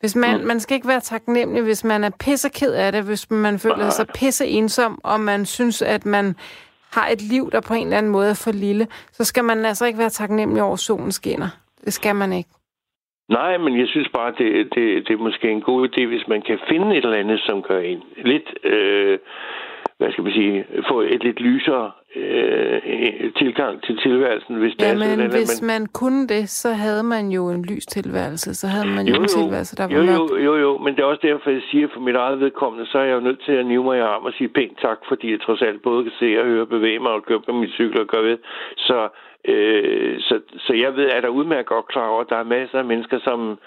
[SPEAKER 2] Hvis man, mm. man skal ikke være taknemmelig, hvis man er pisseked af det, hvis man føler sig pisse ensom, og man synes, at man har et liv, der på en eller anden måde er for lille, så skal man altså ikke være taknemmelig over, at solen skinner. Det skal man ikke.
[SPEAKER 4] Nej, men jeg synes bare, det, det, det er måske en god idé, hvis man kan finde et eller andet, som gør en lidt, øh, hvad skal man sige, få et lidt lysere øh, tilgang til tilværelsen. Hvis
[SPEAKER 2] ja,
[SPEAKER 4] det er
[SPEAKER 2] men
[SPEAKER 4] sådan,
[SPEAKER 2] hvis
[SPEAKER 4] man...
[SPEAKER 2] man kunne det, så havde man jo en lys tilværelse. Så havde man jo,
[SPEAKER 4] Jo,
[SPEAKER 2] en tilværelse, der var
[SPEAKER 4] Jo,
[SPEAKER 2] mørkt.
[SPEAKER 4] jo, jo, jo, men det er også derfor, jeg siger, for mit eget vedkommende, så er jeg jo nødt til at nive mig i arm og sige pænt tak, fordi jeg trods alt både kan se og høre, bevæge mig og køre på min cykel og gøre ved. Så, øh, så, så jeg ved, at der udmærket godt klar over, at der er masser af mennesker, som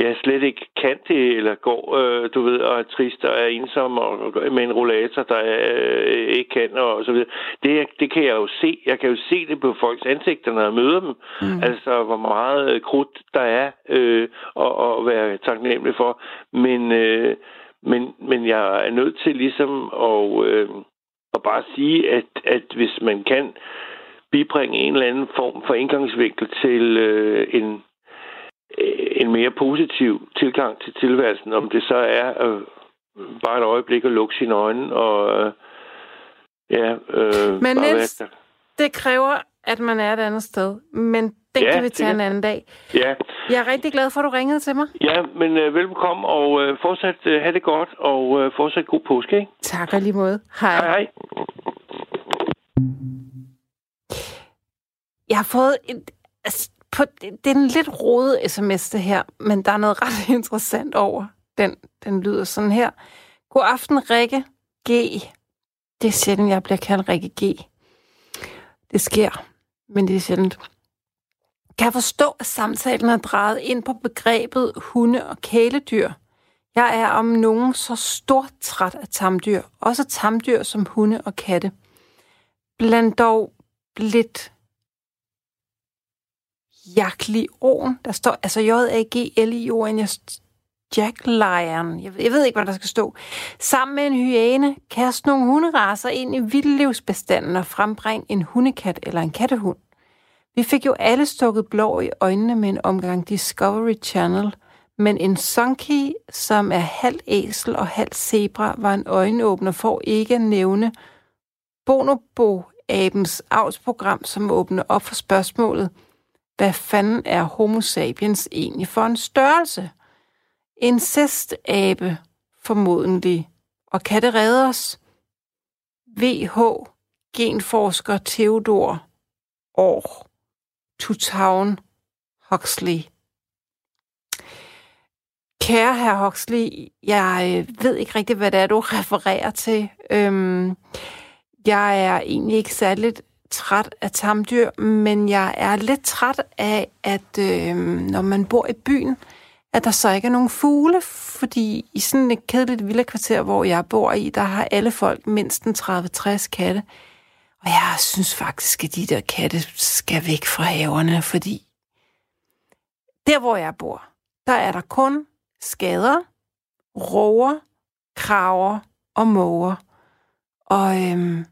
[SPEAKER 4] jeg slet ikke kan det, eller går, øh, du ved, og er trist og er ensom, og, med en rollator, der øh, ikke kan, og så videre. Det, det kan jeg jo se. Jeg kan jo se det på folks ansigter, når jeg møder dem. Mm. Altså, hvor meget øh, krudt der er, øh, og, og være taknemmelig for. Men, øh, men, men jeg er nødt til ligesom at, øh, at bare sige, at, at hvis man kan bibringe en eller anden form for indgangsvinkel til øh, en en mere positiv tilgang til tilværelsen, om det så er øh, bare et øjeblik at lukke sine øjne og øh, ja, øh,
[SPEAKER 2] Men Niels, det kræver, at man er et andet sted. Men den
[SPEAKER 4] Ja,
[SPEAKER 2] kan vi
[SPEAKER 4] det
[SPEAKER 2] tage en anden dag.
[SPEAKER 4] Ja,
[SPEAKER 2] Jeg er rigtig glad for, at du ringede til mig.
[SPEAKER 4] ja, men øh, velbekomme og øh, fortsat øh, have det godt og øh, fortsat god påske, ikke?
[SPEAKER 2] Tak og lige måde. Hej.
[SPEAKER 4] Hej, hej.
[SPEAKER 2] Jeg har fået en... Altså, på, det er en lidt rodet sms, det her, men der er noget ret interessant over. Den, den lyder sådan her. God aften, Rikke G. Det er sjældent, jeg bliver kaldt Rikke G. Det sker, men det er sjældent. Kan jeg forstå, at samtalen er drejet ind på begrebet hunde og kæledyr? Jeg er om nogen så stort træt af tamdyr. Også tamdyr som hunde og katte. Bland dog lidt Jaglion. Der står altså J-A-G-L-I-O-N. Jeg Jack Lion. Jeg, jeg ved ikke, hvad der skal stå. Sammen med en hyæne, kast nogle hunderaser ind i vildlivsbestanden og frembring en hundekat eller en kattehund. Vi fik jo alle stukket blå i øjnene med en omgang Discovery Channel, men en Sonky, som er halv æsel og halv zebra, var en øjenåbner for ikke at nævne Bonobo-abens avlsprogram, som åbner op for spørgsmålet, hvad fanden er homo sapiens egentlig for en størrelse? Incestabe, formodentlig. Og kan det redde os? VH, genforsker Theodor År, Tutown Huxley. Kære herr Huxley, jeg øh, ved ikke rigtigt, hvad det er, du refererer til. Øhm, jeg er egentlig ikke særligt træt af tamdyr, men jeg er lidt træt af, at øh, når man bor i byen, at der så ikke er nogen fugle, fordi i sådan et kedeligt villakvarter, hvor jeg bor i, der har alle folk mindst en 30-60 katte. Og jeg synes faktisk, at de der katte skal væk fra haverne, fordi der, hvor jeg bor, der er der kun skader, roer, kraver og måger. Og øhm,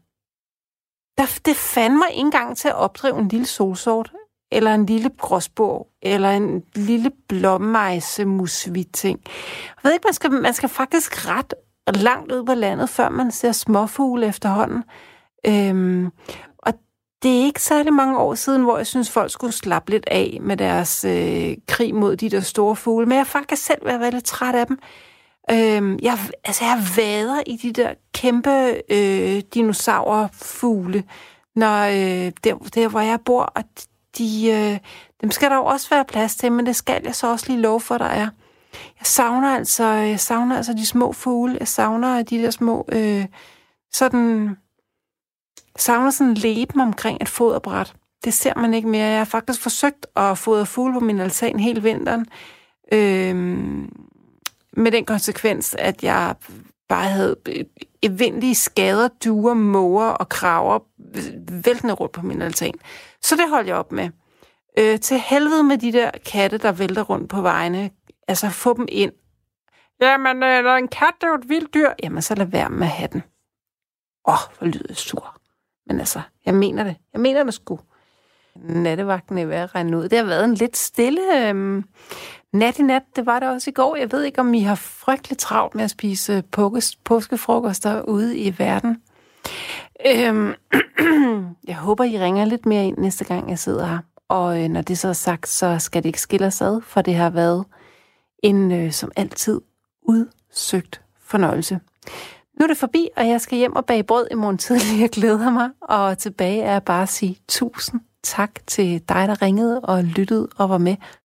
[SPEAKER 2] der, det fandt mig ikke engang til at opdrive en lille solsort, eller en lille gråsbog, eller en lille blommejse ting. Jeg ved ikke, man skal, man skal faktisk ret langt ud på landet, før man ser småfugle efterhånden. Øhm, og det er ikke særlig mange år siden, hvor jeg synes, folk skulle slappe lidt af med deres øh, krig mod de der store fugle. Men jeg er faktisk selv været lidt træt af dem. Øhm, jeg, altså, jeg vader i de der kæmpe øh, dinosaurfugle, når, øh, der, der, hvor jeg bor. Og de, øh, dem skal der jo også være plads til, men det skal jeg så også lige love for, der er. Jeg savner altså, jeg savner altså de små fugle. Jeg savner de der små... Øh, sådan, jeg savner sådan leben omkring et foderbræt. Det ser man ikke mere. Jeg har faktisk forsøgt at fodre fugle på min altan hele vinteren. Øh, med den konsekvens, at jeg bare havde evindelige skader, duer, måger og kraver væltende rundt på min altan. Så det holdt jeg op med. Øh, til helvede med de der katte, der vælter rundt på vejene. Altså, få dem ind. Jamen, øh, når en kat er jo et vildt dyr, jamen, så lad være med at have den. Åh, oh, hvor lyder jeg sur. Men altså, jeg mener det. Jeg mener det sgu. Nattevagten er ved at regne ud. Det har været en lidt stille øh, nat i nat. Det var det også i går. Jeg ved ikke, om I har frygteligt travlt med at spise påskefrokoster ude i verden. Øhm, jeg håber, I ringer lidt mere ind næste gang, jeg sidder her. Og øh, når det så er sagt, så skal det ikke skille os ad, for det har været en, øh, som altid, udsøgt fornøjelse. Nu er det forbi, og jeg skal hjem og bage brød i morgen tidlig. Jeg glæder mig, og tilbage er bare at sige tusind tak til dig, der ringede og lyttede og var med